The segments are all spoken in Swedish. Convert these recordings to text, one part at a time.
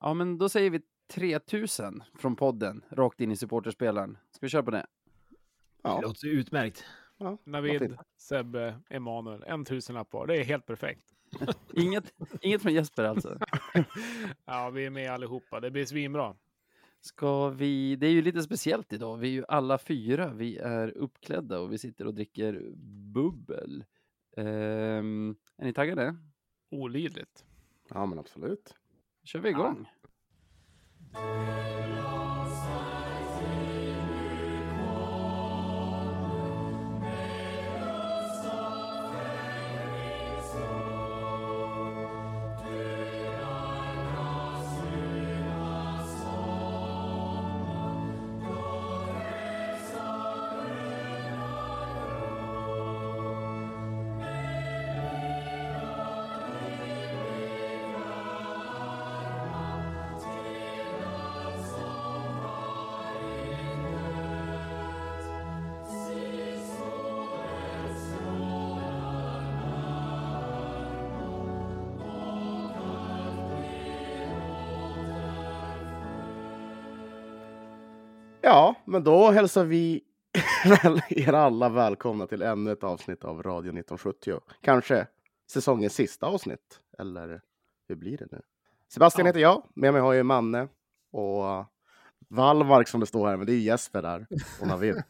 Ja, men då säger vi 3000 från podden, rakt in i supporterspelaren. Ska vi köra på det? Ja. Det låter utmärkt. Ja, Navid. Sebbe, Emanuel. En tusenlapp var. Det är helt perfekt. Inget, inget från Jesper alltså. Ja, vi är med allihopa. Det blir svinbra. Ska vi, det är ju lite speciellt idag. Vi är ju alla fyra. Vi är uppklädda och vi sitter och dricker bubbel. Ehm, är ni taggade? Olidligt. ja, men absolut kör vi igång. Ja, men då hälsar vi er alla välkomna till ännu ett avsnitt av Radio 1970. Kanske säsongens sista avsnitt, eller hur blir det nu? Sebastian Ja. heter jag, med mig har jag Manne och Wallmark som det står här, men det är Jesper där och Navid.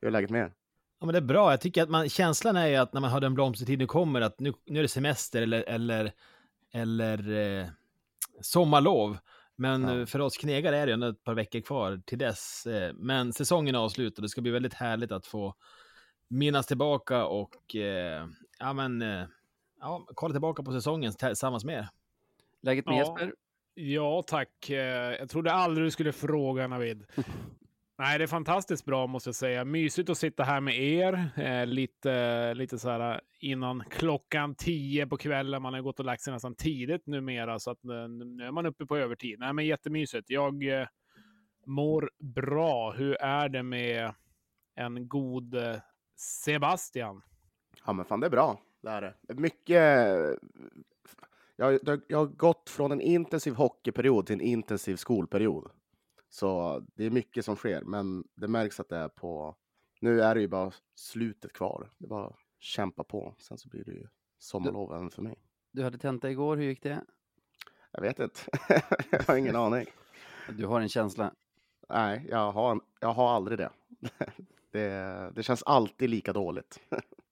Hur är läget med er? Ja, men det är bra. Jag tycker att man, känslan är ju att när man hör den blomstertid nu kommer, att nu, nu är det semester eller, eller, eller eh, sommarlov. Men Ja. eh, för oss knegare är det ändå ett par veckor kvar till dess. Eh, men säsongen är avslutad det ska bli väldigt härligt att få minnas tillbaka och eh, ja, men, eh, ja, kolla tillbaka på säsongen tillsammans med er. Läget med Ja. Jesper? Ja, tack. Jag trodde aldrig du skulle fråga, Navid. Nej, det är fantastiskt bra måste jag säga. Mysigt att sitta här med er. Eh, lite, lite så här eh, innan klockan tio på kvällen. Man har gått och lagt sig nästan tidigt numera, så att eh, nu är man uppe på övertid. Nej, men jättemysigt. Jag eh, mår bra. Hur är det med en god eh, Sebastian? Ja, men fan det är bra. Det är det. Mycket... Eh, jag, jag, jag har gått från en intensiv hockeyperiod till en intensiv skolperiod. Så det är mycket som sker, men det märks att det är på... Nu är det ju bara slutet kvar. Det är bara att kämpa på. Sen så blir det ju sommarlov även för mig. Du hade tenta igår, hur gick det? Jag vet inte. jag har ingen aning. Du har en känsla. Nej, jag har, jag har aldrig det. det. Det känns alltid lika dåligt.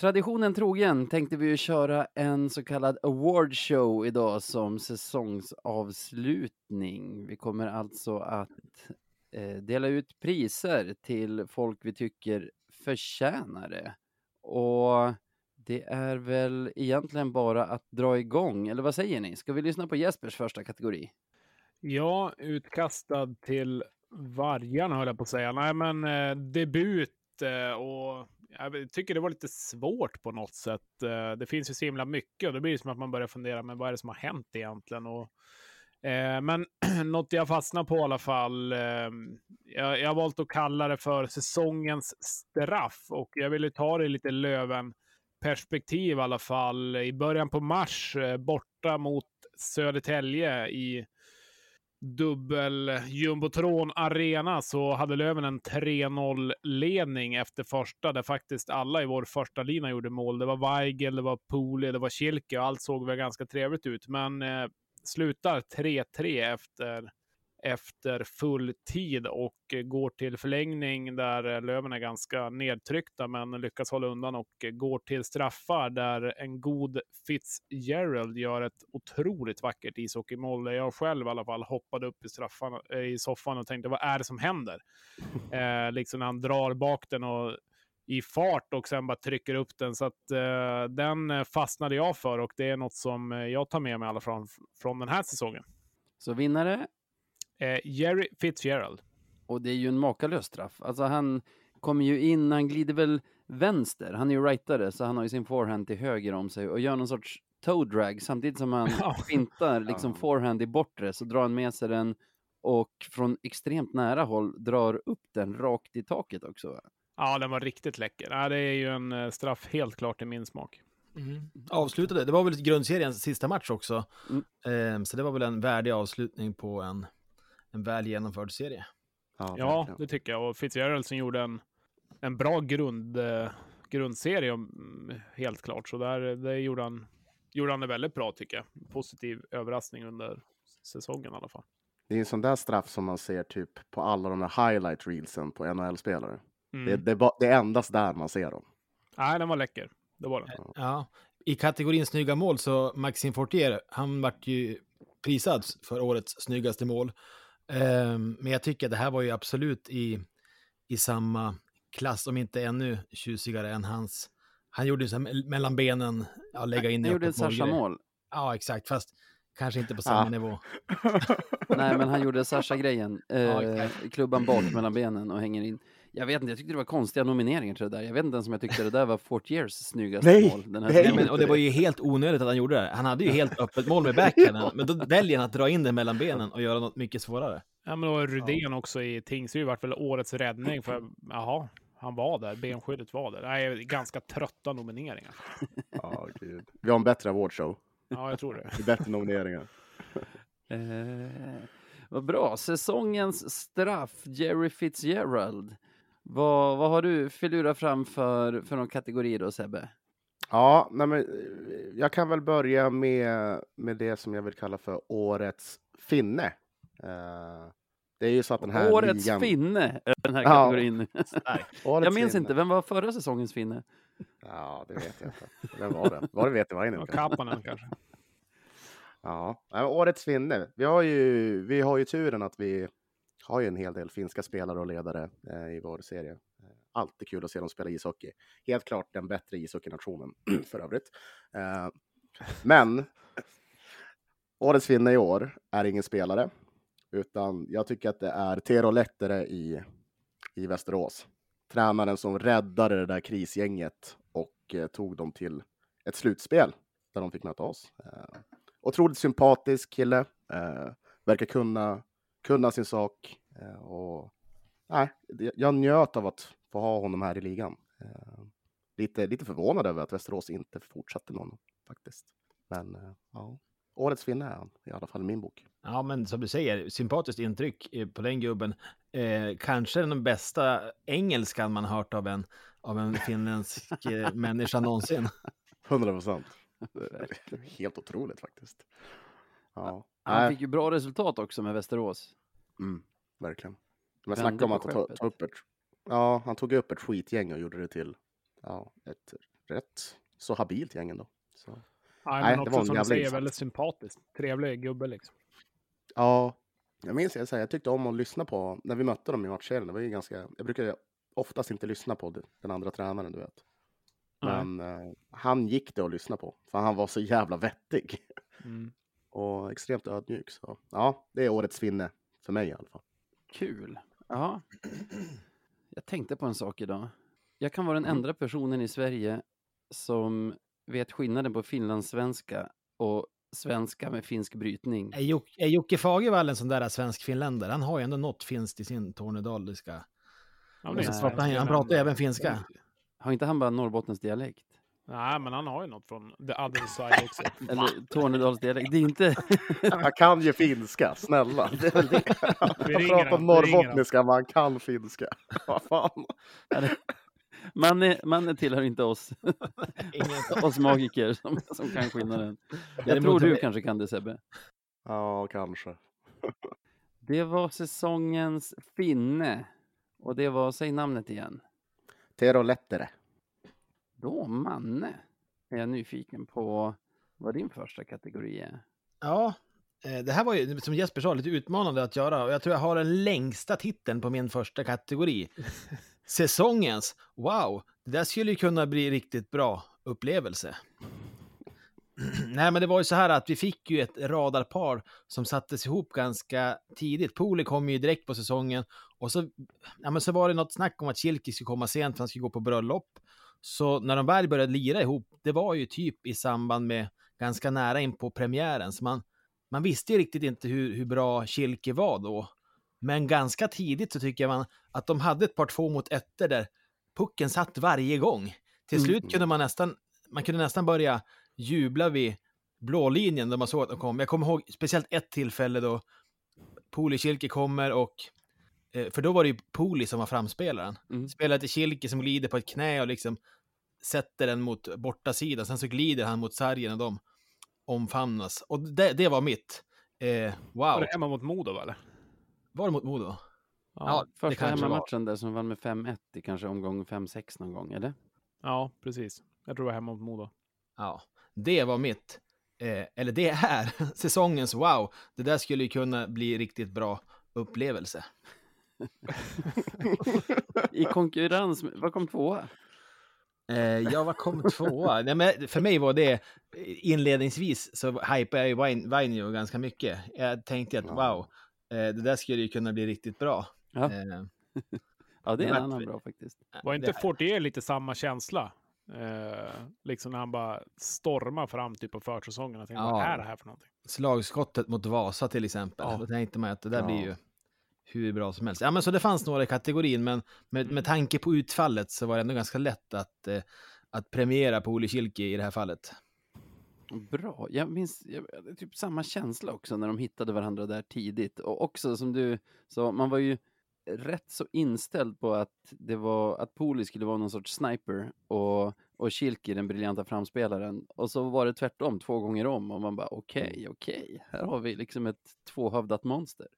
Traditionen trogen tänkte vi ju köra en så kallad award show idag som säsongsavslutning. Vi kommer alltså att eh, dela ut priser till folk vi tycker förtjänar det. Och det är väl egentligen bara att dra igång, eller vad säger ni? Ska vi lyssna på Jespers första kategori? Ja, utkastad till vargarna höll jag på att säga. Nej, men eh, debut eh, och jag tycker det var lite svårt på något sätt. Eh, det finns ju så himla mycket och då blir det som att man börjar fundera, men vad är det som har hänt egentligen? Och, eh, men något jag fastnar på i alla fall. Eh, jag, jag har valt att kalla det för säsongens straff och jag ville ta det i lite Löven perspektiv i alla fall. I början på mars eh, borta mot Södertälje i dubbel jumbotron arena så hade Löven en 3-0 ledning efter första där faktiskt alla i vår första lina gjorde mål. Det var Weigel, det var Poli, det var Kilke och allt såg väl ganska trevligt ut. Men eh, slutar 3-3 efter efter full tid och går till förlängning där eh, Löven är ganska nedtryckta men lyckas hålla undan och går till straffar där en god Fitzgerald gör ett otroligt vackert ishockeymål. Jag själv i alla fall hoppade upp i, straffan, eh, i soffan och tänkte vad är det som händer? Eh, liksom när han drar bak den och i fart och sen bara trycker upp den. Så att eh, den eh, fastnade jag för och det är något som jag tar med mig i alla fall från, från den här säsongen. Så vinnare, Eh, Jerry Fitzgerald. och det är ju en makalös straff. Alltså han kommer ju in, han glider väl vänster, han är ju rightare, så han har ju sin forehand till höger om sig och gör någon sorts toe drag samtidigt som han fintar liksom forehand i bortre så drar han med sig den och från extremt nära håll drar upp den rakt i taket också. Ja, den var riktigt läcker. Ja, det är ju en eh, straff helt klart i min smak. Mm. Avslutade, det var väl grundseriens sista match också. Mm. Eh, så det var väl en värdig avslutning på en, en väl genomförd serie. Ja, Ja, det tycker jag. Och Fitzgerald som gjorde en, en bra grund, eh, grundserie, helt klart. Så där, det gjorde han, gjorde han det väldigt bra, tycker jag. Positiv överraskning under säsongen i alla fall. Det är en sån där straff som man ser typ på alla de där highlight reelsen på NHL-spelare. Mm. Det, det, det är endast där man ser dem. Nej, den var läcker. Det var den. Ja, i kategorin snygga mål så Maxime Fortier, han vart ju prisad för årets snyggaste mål. Ehm, men jag tycker att det här var ju absolut i, i samma klass, om inte ännu tjusigare än hans. Han gjorde ju så här me- mellan benen, ja, lägga in i Han gjorde ett Sasha målgrej. mål. Ja, exakt, fast kanske inte på samma Ah. nivå. Nej, men han gjorde Sasha-grejen. Ja, Eh, exakt. klubban bak mellan benen och hänger in. Jag vet inte, jag tyckte det var konstiga nomineringar till det där. Jag vet inte ens om jag tyckte det där var Fort Years snyggaste Nej, mål. Den här säsongen. men, och det var ju helt onödigt att han gjorde det. Han hade ju helt öppet mål med backhanden, men då väljer han att dra in det mellan benen och göra något mycket svårare. Ja, men och Rydén också i Tingsryd vart väl årets räddning. För jaha, han var där. Benskyddet var där. Nej, ganska trötta nomineringar. Ja, gud. Vi har en bättre awardshow. Ja, jag tror det. Det Bättre nomineringar. Eh, vad bra. Säsongens straff, Jerry Fitzgerald. Vad, vad har du filurat fram för, för någon kategori då, Sebbe? Ja, nej men, eh, jag kan väl börja med, med det som jag vill kalla för årets finne. Eh, det är ju så att den här Årets ligan... finne är den här Ja. kategorin. Årets Jag minns finne. inte, vem var förra säsongens finne? Ja, det vet jag inte. Vem var det? Var det Vetevainen? Kanske? Kapanen kanske. Ja, årets finne. Vi har, ju, vi har ju turen att vi har ju en hel del finska spelare och ledare eh, i vår serie. Eh, alltid kul att se dem spela ishockey. Helt klart den bättre ishockeynationen för övrigt. Eh, men årets vinnare i år är ingen spelare, utan jag tycker att det är Tero Lettere i, i Västerås. Tränaren som räddade det där krisgänget och eh, tog dem till ett slutspel där de fick möta oss. Eh, otroligt sympatisk kille. Eh, verkar kunna, kunna sin sak. Eh, och, nej, jag njöt av att få ha honom här i ligan. Eh, lite, lite förvånad över att Västerås inte fortsatte med honom faktiskt. Men eh, ja, årets finne är han i alla fall i min bok. Ja, men som du säger, sympatiskt intryck på den gubben. Eh, kanske den bästa engelskan man hört av en, av en finländsk människa någonsin. 100 procent. Helt otroligt faktiskt. Ja, Han nej, fick ju bra resultat också med Västerås. mm, verkligen. Men Vände snacka om att ta, ta upp ett... Ja, han tog upp ett skitgäng och gjorde det till ja, ett rätt så habilt gäng ändå. Så. Nej, Nej, men också som du säger, insats. väldigt sympatisk. Trevlig gubbe liksom. Ja, jag minns jag, jag tyckte om att lyssna på när vi mötte dem i matchserien. Det var ju ganska, jag brukar oftast inte lyssna på den andra tränaren, du vet. Men eh, han gick det att lyssna på, för han var så jävla vettig Mm. Och extremt ödmjuk. Så ja, det är årets finne för mig i alla fall. Kul. Ja. Jag tänkte på en sak idag. Jag kan vara den Mm. enda personen i Sverige som vet skillnaden på finlandssvenska och svenska med finsk brytning. Är, Jok- är Jocke Fagervall en sån där svensk-finländare? Han har ju ändå något finskt i sin tornedaliska. Ja, han, han pratar även finska. Har inte han bara Norrbottens dialekt? Nej, men han har ju något från the other side också. Eller Tornedalsdialekt? Det är inte... Han kan ju finska, snälla. Det är det. Han pratar norrbottniska, men han kan finska. Vad fan. Man är, man är tillhör inte oss, oss magiker som, som kan skillnaden. Jag tror du kanske kan det Sebbe. Ja, kanske. Det var säsongens finne. Och det var, säg namnet igen. Tero Lettere. Då, Manne, är jag nyfiken på vad din första kategori är. Ja, eh, det här var ju som Jesper sa lite utmanande att göra och jag tror jag har den längsta titeln på min första kategori. Säsongens. Wow, det där skulle ju kunna bli riktigt bra upplevelse. Nej, men det var ju så här att vi fick ju ett radarpar som sattes ihop ganska tidigt. Poli kom ju direkt på säsongen och så, ja, men så var det något snack om att Kilki skulle komma sent för han skulle gå på bröllop. Så när de väl började lira ihop, det var ju typ i samband med ganska nära in på premiären. Så man, man visste ju riktigt inte hur, hur bra Kilke var då. Men ganska tidigt så tycker jag man att de hade ett par två mot ettor där pucken satt varje gång. Till Mm. slut kunde man nästan man kunde nästan börja jubla vid blå linjen när man såg att de kom. Jag kommer ihåg speciellt ett tillfälle då Poli Kilke kommer och för då var det ju Poli som var framspelaren. Mm. Spelar till Kilke som glider på ett knä och liksom sätter den mot borta sidan. Sen så glider han mot sargen och de omfamnas. Och det, det var mitt. Eh, Var wow. det hemma mot Modo eller? Var det mot Modo? Ja, det Första var. hemmamatchen där som vann med 5-1 i kanske omgång 5-6 någon gång, eller? ja, precis. Jag tror det var hemma mot Modo. Ja, det var mitt. Eh, eller det är säsongens wow. Det där skulle ju kunna bli riktigt bra upplevelse. I konkurrens, vad kom tvåa? Eh, ja, vad kom tvåa? Nej, men för mig var det inledningsvis så hypade jag ju Vain- Vainio ganska mycket. Jag tänkte att wow, eh, det där skulle ju kunna bli riktigt bra. Ja. Eh, Ja, det är en Men- annan bra faktiskt. Var inte Fortier lite samma känsla? Eh, liksom när han bara stormar fram typ på försäsongen. Jag tänkte, Ja. vad är det här för någonting? slagskottet mot Vasa till exempel. Ja. Då tänkte man att det där Ja. blir ju hur bra som helst. Ja, men så det fanns några i kategorin, men med, med tanke på utfallet så var det ändå ganska lätt att, eh, att premiera på Olle Kilke i det här fallet. Bra. Jag minns jag, typ samma känsla också när de hittade varandra där tidigt. Och också som du sa, man var ju rätt så inställd på att det var att Poli skulle vara någon sorts sniper och, och Kilki den briljanta framspelaren. Och så var det tvärtom två gånger om och man bara okej, okej, här har vi liksom ett tvåhövdat monster.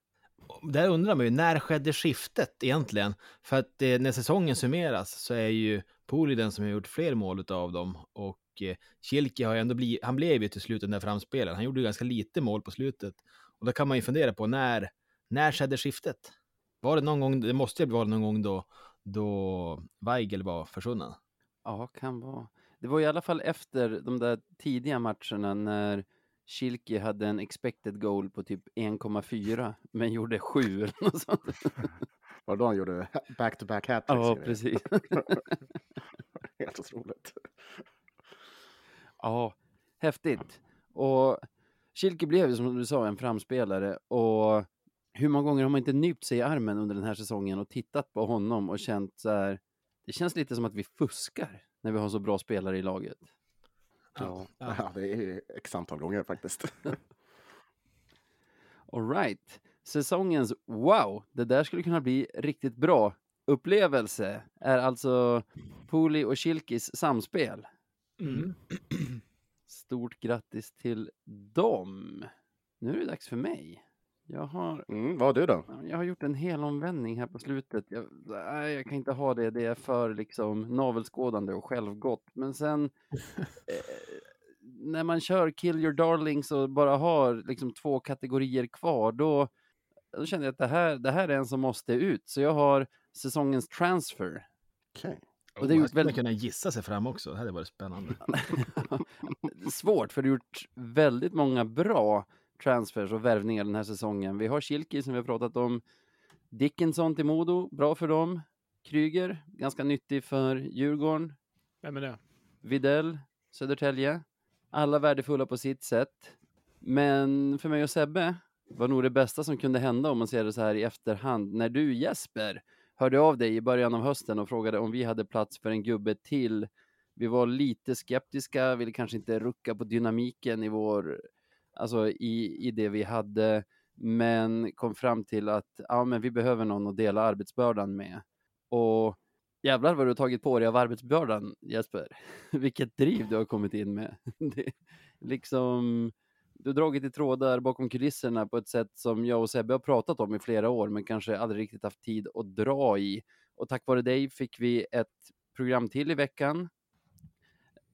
Där undrar man ju, när skedde skiftet egentligen? För att eh, när säsongen summeras så är ju Poli den som har gjort fler mål av dem och eh, Kilke har ju ändå blivit, han blev ju till slut den där framspelaren. Han gjorde ju ganska lite mål på slutet. Och då kan man ju fundera på när, när skedde skiftet? Var det någon gång, det måste ju vara någon gång då, då Weigel var försvunnen. Ja, kan vara. Det var i alla fall efter de där tidiga matcherna när Kilke hade en expected goal på typ 1,4 men gjorde 7 eller något sånt. Var då han gjorde back-to-back hattricks? Ja, precis. Helt otroligt. Ja, häftigt. Och Kilke blev ju som du sa en framspelare och hur många gånger har man inte nypt sig i armen under den här säsongen och tittat på honom och känt så här, det känns lite som att vi fuskar när vi har så bra spelare i laget. Ja, Ja. ja. det är x antal gånger faktiskt. Alright, säsongens wow, det där skulle kunna bli riktigt bra upplevelse är alltså Poli och Kilkis samspel. Mm. Stort grattis till dem. Nu är det dags för mig. Jag har, Mm, vad har du då? jag har gjort en hel omvändning här på slutet. Jag, nej, jag kan inte ha det. Det är för liksom navelskådande och självgott. Men sen eh, när man kör Kill Your Darlings och bara har liksom två kategorier kvar, då, då känner jag att det här, det här är en som måste ut. Så jag har säsongens transfer. Okej. Och det är Oh, man väldigt- kunna gissa sig fram också. Det hade varit spännande. Svårt, för det har gjort väldigt många bra transfers och värvningar den här säsongen. Vi har Kilki som vi har pratat om. Dickinson till Modo, bra för dem. Kryger, ganska nyttig för Djurgården. Vem är det? Videll, Södertälje. Alla värdefulla på sitt sätt. Men för mig och Sebbe var nog det bästa som kunde hända om man ser det så här i efterhand. När du Jesper hörde av dig i början av hösten och frågade om vi hade plats för en gubbe till. Vi var lite skeptiska, ville kanske inte rucka på dynamiken i vår, alltså i, i det vi hade, men kom fram till att ja, men vi behöver någon att dela arbetsbördan med. Och jävlar vad du har tagit på dig av arbetsbördan Jesper. Vilket driv du har kommit in med. Det, liksom, du har dragit i trådar bakom kulisserna på ett sätt som jag och Sebbe har pratat om i flera år, men kanske aldrig riktigt haft tid att dra i. Och tack vare dig fick vi ett program till i veckan,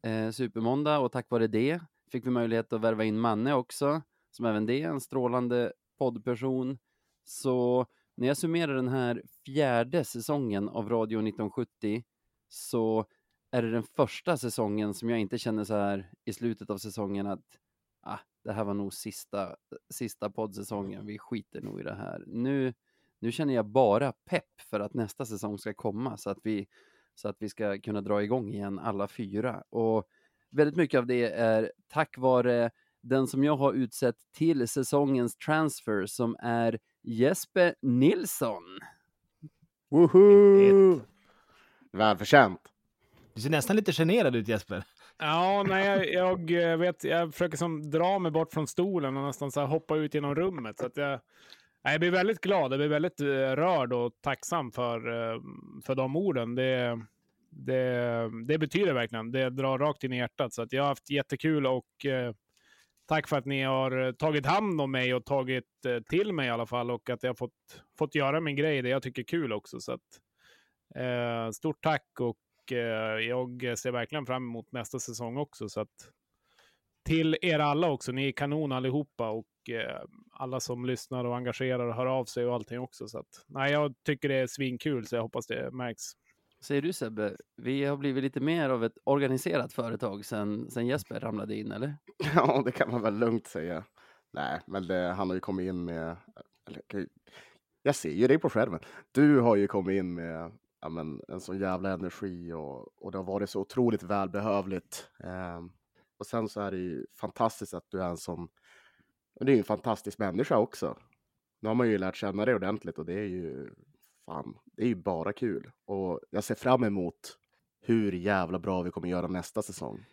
eh, Supermåndag, och tack vare det fick vi möjlighet att värva in Manne också, som även det är en strålande poddperson. Så när jag summerar den här fjärde säsongen av Radio 1970 så är det den första säsongen som jag inte känner så här i slutet av säsongen att ah, det här var nog sista, sista poddsäsongen, vi skiter nog i det här. Nu, nu känner jag bara pepp för att nästa säsong ska komma så att vi, så att vi ska kunna dra igång igen alla fyra. Och väldigt mycket av det är tack vare den som jag har utsett till säsongens transfer som är Jesper Nilsson. Woho! Välförtjänt. Du ser nästan lite generad ut Jesper. Ja, nej, jag, jag, eh, vet, jag försöker som dra mig bort från stolen och nästan så hoppa ut genom rummet. Så att jag, jag blir väldigt glad, jag blir väldigt rörd och tacksam för, för de orden. Det, det, det betyder verkligen, det drar rakt in i hjärtat. Så att jag har haft jättekul och eh, tack för att ni har eh, tagit hand om mig och tagit eh, till mig i alla fall och att jag har fått, fått göra min grej, det jag tycker är kul också. Så att, eh, stort tack och eh, jag ser verkligen fram emot nästa säsong också. Så att, till er alla också, ni är kanon allihopa och eh, alla som lyssnar och engagerar och hör av sig och allting också. Så att, nej, jag tycker det är svinkul så jag hoppas det märks. Säger du Sebbe, vi har blivit lite mer av ett organiserat företag sen, sen Jesper ramlade in, eller? Ja, det kan man väl lugnt säga. Nej, men det, han har ju kommit in med... Eller, jag ser ju dig på skärmen. Du har ju kommit in med ja, men, en sån jävla energi och, och det har varit så otroligt välbehövligt. Eh, och sen så är det ju fantastiskt att du är en sån... Du är en fantastisk människa också. Nu har man ju lärt känna dig ordentligt och det är ju fan, det är ju bara kul. Och jag ser fram emot hur jävla bra vi kommer göra nästa säsong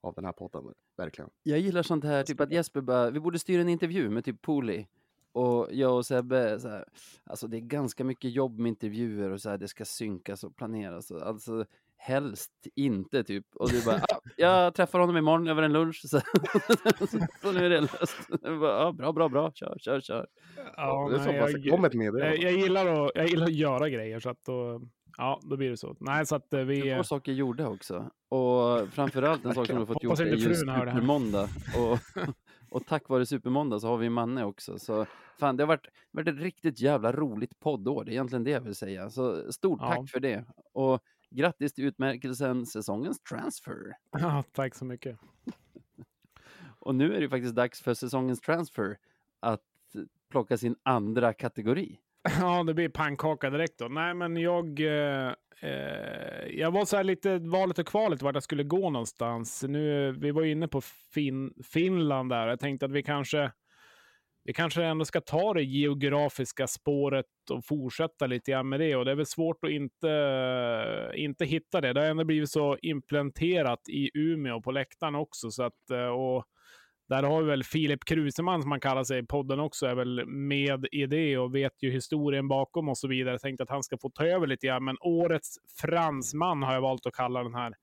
av den här podden. Verkligen. Jag gillar sånt här, typ att Jesper bara, vi borde styra en intervju med typ Poli. Och jag och Sebbe, så här, alltså det är ganska mycket jobb med intervjuer och så här, det ska synkas och planeras. Alltså helst inte typ. Och du bara, ah, jag träffar honom imorgon över en lunch. Så, så nu är det löst. Bara, ah, bra, bra, bra, kör, kör, kör. Ja, det är så jag, kom ett jag, jag, gillar att, jag gillar att göra grejer så att då, ja, då blir det så. Nej, så att eh, vi... Du får saker gjorda också. Och framförallt en sak som du fått gjort är just Supermåndag. Och, och tack vare Supermåndag så har vi Manne också. Så fan, det har varit, varit ett riktigt jävla roligt poddår. Det är egentligen det jag vill säga. Så stort ja. tack för det. Och Grattis till utmärkelsen säsongens transfer. Ja, tack så mycket. Och nu är det faktiskt dags för säsongens transfer att plocka sin andra kategori. Ja, det blir pannkaka direkt då. Nej, men jag... Eh, eh, jag var så här lite valet och kvalet vart jag skulle gå någonstans. Nu, vi var inne på fin Finland där. Jag tänkte att vi kanske vi kanske ändå ska ta det geografiska spåret och fortsätta lite grann med det. Och det är väl svårt att inte, inte hitta det. Det har ändå blivit så implementerat i Umeå på läktaren också. Så att, och där har vi väl Filip Kruseman som man kallar sig i podden också, är väl med i det och vet ju historien bakom och så vidare. Jag tänkte att han ska få ta över lite grann. Men årets fransman har jag valt att kalla den här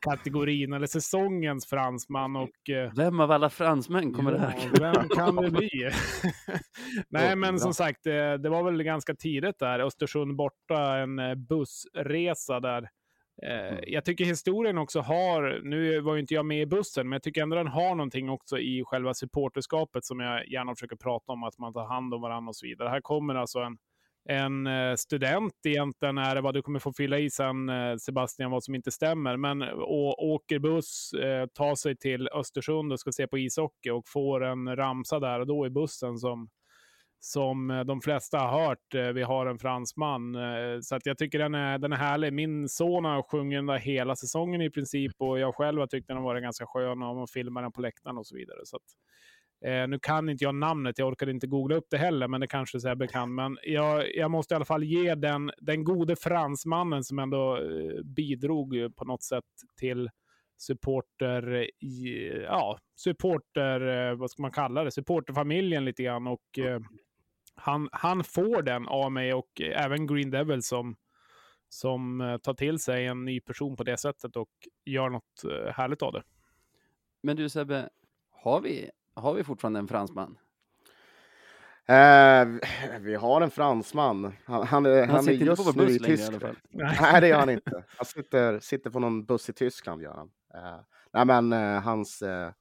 kategorin, eller säsongens fransman. Och, eh, vem av alla fransmän kommer ja, det här Vem kan det bli? Nej, men som sagt, det, eh, det, var väl ganska tidigt där. Östersund borta, en eh, bussresa där. Mm. Jag tycker historien också har, nu var ju inte jag med i bussen, men jag tycker ändå den har någonting också i själva supporterskapet som jag gärna försöker prata om, att man tar hand om varandra och så vidare. Här kommer alltså en en eh, student egentligen är det vad du kommer få fylla i sen eh, Sebastian, vad som inte stämmer. Men eh, och, åker buss, eh, tar sig till Östersund och ska se på ishockey och får en ramsa där och då i bussen som som de flesta har hört. Vi har en fransman. Så att jag tycker den är, den är härlig. Min son har sjungit den hela säsongen i princip och jag själv har tyckt den har varit ganska skön och man filmar den på läktaren och så vidare. Så att, Eh, nu kan inte jag namnet, jag orkade inte googla upp det heller, men det kanske Sebbe kan. Men jag, jag måste i alla fall ge den, den gode fransmannen som ändå eh, bidrog på något sätt till supporter, ja, supporter, eh, vad ska man kalla det, supporterfamiljen lite grann. Och eh, han, han får den av mig och även Green Devil som, som eh, tar till sig en ny person på det sättet och gör något härligt av det. Men du Sebbe, har vi har vi fortfarande en fransman? Eh, vi har en fransman. Han, han, är, han, han är just nu i Tyskland. Nej, det gör han inte. Han sitter, sitter på någon buss i Tyskland. Gör han. Eh, nej, men eh, hans eh,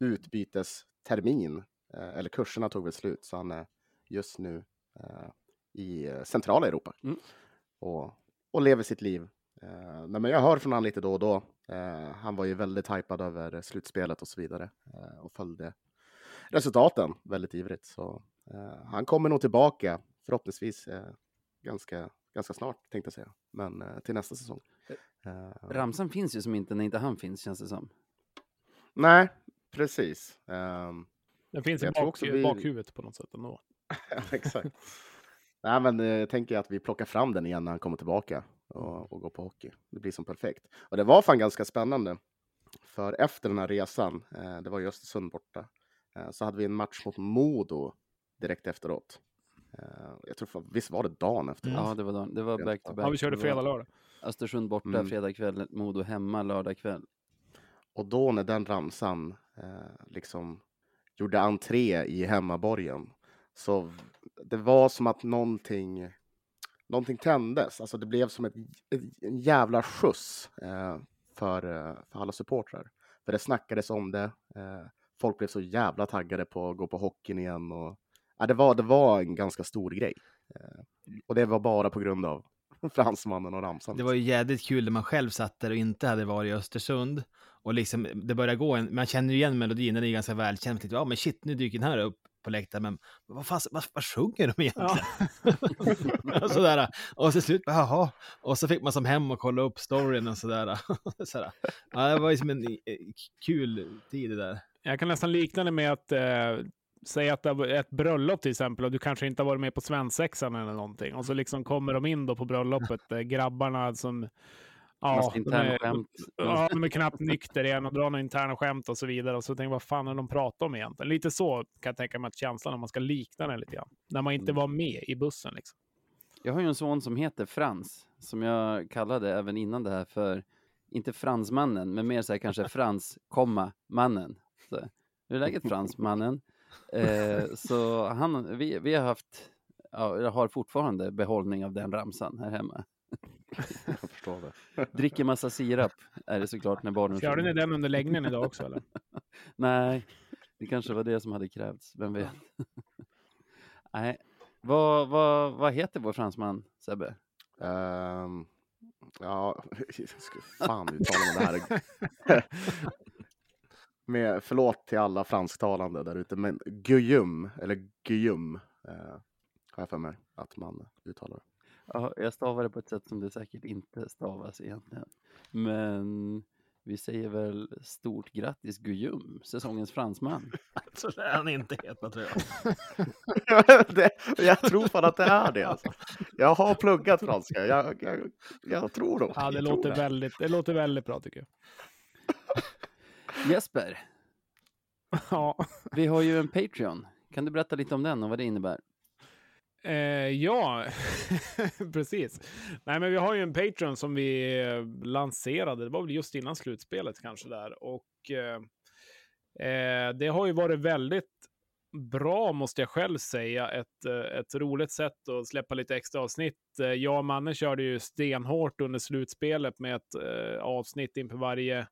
utbytestermin, eh, eller kurserna tog väl slut, så han är just nu eh, i centrala Europa mm. och, och lever sitt liv. Eh, nej, men jag hör från honom lite då och då. han var ju väldigt hypad över slutspelet och så vidare och följde resultaten väldigt ivrigt. Så eh, han kommer nog tillbaka förhoppningsvis eh, ganska, ganska snart tänkte jag säga, men eh, till nästa säsong. Eh, Ramsan finns ju som inte när inte han finns känns det som. Nej, precis. Um, Den finns i bak, vi... bakhuvudet på något sätt ändå. exakt. Nej, men eh, jag tänker att vi plockar fram den igen när han kommer tillbaka och, och går på hockey. Det blir som perfekt. Och det var fan ganska spännande för efter den här resan, eh, det var i Östersund borta, eh, så hade vi en match mot Modo direkt efteråt. Eh, jag tror, visst var det dagen efter? Mm. Ja, det var, dagen. det var back to back. Ja, vi körde fredag, lördag. Östersund borta Mm. fredag kväll, Modo hemma lördag kväll. Och då när den ramsan eh, liksom gjorde entré i hemmaborgen så det var som att någonting, någonting tändes. Alltså det blev som ett, ett, en jävla skjuts eh, för, eh, för alla supportrar. För det snackades om det. Eh, folk blev så jävla taggade på att gå på hockeyn igen. Och, ja, det, var, det var en ganska stor grej. Eh, och det var bara på grund av fransmannen och ramsan. Det var ju jävligt kul när man själv satt där och inte hade varit i Östersund. Och liksom, det börjar gå en, man känner ju igen melodin, den är ganska välkänd. Tänkte, Ja, men shit, nu dyker den här upp på läktaren, men vad, fan, vad, vad sjunger de egentligen? och, sådär. och så slut, jaha. Och så fick man som hem och kolla upp storyn och sådär. sådär. Ja, det var ju som en eh, kul tid det där. Jag kan nästan likna det med att eh, säga att det var ett bröllop till exempel och du kanske inte har varit med på svensexan eller någonting. Och så liksom kommer de in då på bröllopet, eh, grabbarna som... Ja, de är, skämt. ja, de är knappt nykter igen och drar några interna skämt och så vidare. Och så tänker jag, vad fan är de pratar om egentligen? Lite så kan jag tänka mig att känslan om man ska likna den lite grann. När man inte Mm. var med i bussen liksom. Jag har ju en son som heter Frans, som jag kallade även innan det här för, inte Fransmannen, men mer så här kanske Frans, komma, mannen. Så, hur är läget Frans, mannen? Eh, så han, vi, vi har haft, ja, jag har fortfarande behållning av den ramsan här hemma. Jag förstår det. Dricker massa sirap är det såklart när barnen Körde ni den under läggningen idag också eller? Nej, det kanske var det som hade krävts, vem vet? Nej, vad, vad, vad heter vår fransman, Sebbe? Ehm, ja, fan uttala med det här. Med, förlåt till alla fransktalande där ute, men Guillaume, eller Guillaume, eh, har jag för mig att man uttalar det. Ja, jag stavar det på ett sätt som det säkert inte stavas egentligen. Men vi säger väl stort grattis Guillaume, säsongens fransman. Så det är han inte heta tror jag. det, jag tror fan att det är det. Alltså. Jag har pluggat franska, jag, jag, jag tror nog. Ja, det jag låter, tror väldigt, det låter väldigt bra tycker jag. Jesper, Ja, vi har ju en Patreon. Kan du berätta lite om den och vad det innebär? eh, ja precis. Nej, men vi har ju en Patreon som vi eh, lanserade. Det var väl just innan slutspelet kanske där. Och eh, eh, det har ju varit väldigt bra måste jag själv säga. Ett, eh, ett roligt sätt att släppa lite extra avsnitt. Jag och Manne körde ju stenhårt under slutspelet med ett eh, avsnitt inför varje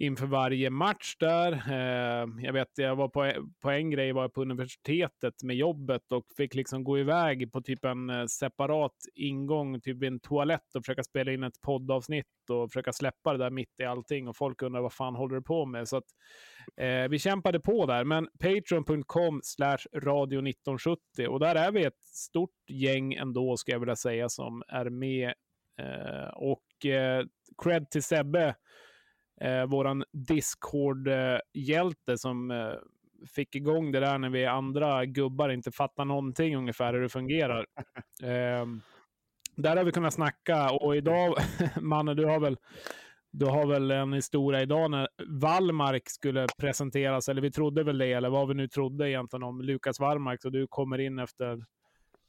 inför varje match där. Eh, jag vet, jag var på, på en grej, var jag på universitetet med jobbet och fick liksom gå iväg på typ en eh, separat ingång, typ en toalett och försöka spela in ett poddavsnitt och försöka släppa det där mitt i allting och folk undrar vad fan håller du på med? Så att eh, vi kämpade på där, men patreon.com slash radio 1970 och där är vi ett stort gäng ändå ska jag vilja säga som är med eh, och eh, cred till Sebbe eh, våran Discord-hjälte som eh, fick igång det där när vi andra gubbar inte fattar någonting ungefär hur det fungerar. Eh, där har vi kunnat snacka och idag, Manne, du har väl du har väl en historia idag när Wallmark skulle presenteras, eller vi trodde väl det, eller vad vi nu trodde egentligen om Lukas Wallmark, så du kommer in efter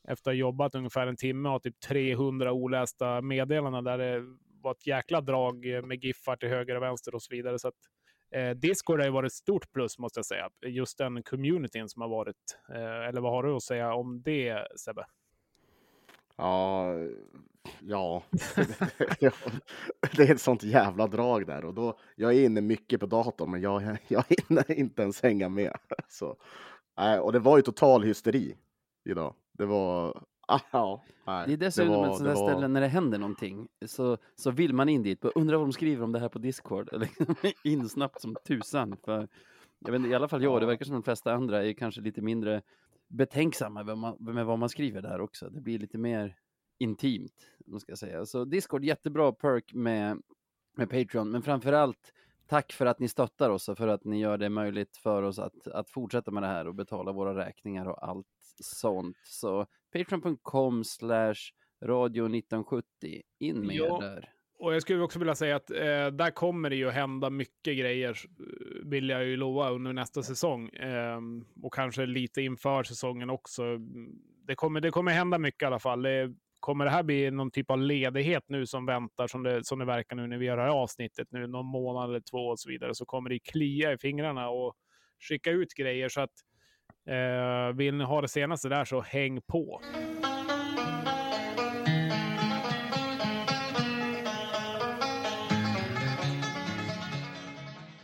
efter att ha jobbat ungefär en timme och har typ 300 olästa meddelanden där det var ett jäkla drag eh, med giffar till höger och vänster och så vidare. Så att, eh, Discord har ju varit ett stort plus måste jag säga. Just den communityn som har varit. Eh, eller vad har du att säga om det Sebbe? Ja, ja. Det är ett sånt jävla drag där och då, jag är inne mycket på datorn men jag, jag hinner inte ens hänga med. Så, och det var ju total hysteri idag. Det var, ja, nej, Det är dessutom var- ett sånt där det var- ställe när det händer någonting så, så vill man in dit. Undrar vad de skriver om det här på Discord. Eller in snabbt som tusan. För, jag vet, inte, I alla fall jag, det verkar som de flesta andra är kanske lite mindre betänksamma med, man, med vad man skriver där också. Det blir lite mer intimt, man ska säga. Så Discord, jättebra perk med, med Patreon, men framför allt tack för att ni stöttar oss och för att ni gör det möjligt för oss att, att fortsätta med det här och betala våra räkningar och allt sånt. Så patreon.com slash radio 1970, in med Ja. er där. och jag skulle också vilja säga att eh, där kommer det ju hända mycket grejer, vill jag ju lova, under nästa säsong. Eh, och kanske lite inför säsongen också. Det kommer, det kommer hända mycket i alla fall. Det, kommer det här bli någon typ av ledighet nu som väntar, som det, som det verkar nu när vi gör det här avsnittet, nu någon månad eller två och så vidare, så kommer det klia i fingrarna och skicka ut grejer. Så att eh, vill ni ha det senaste där så häng på.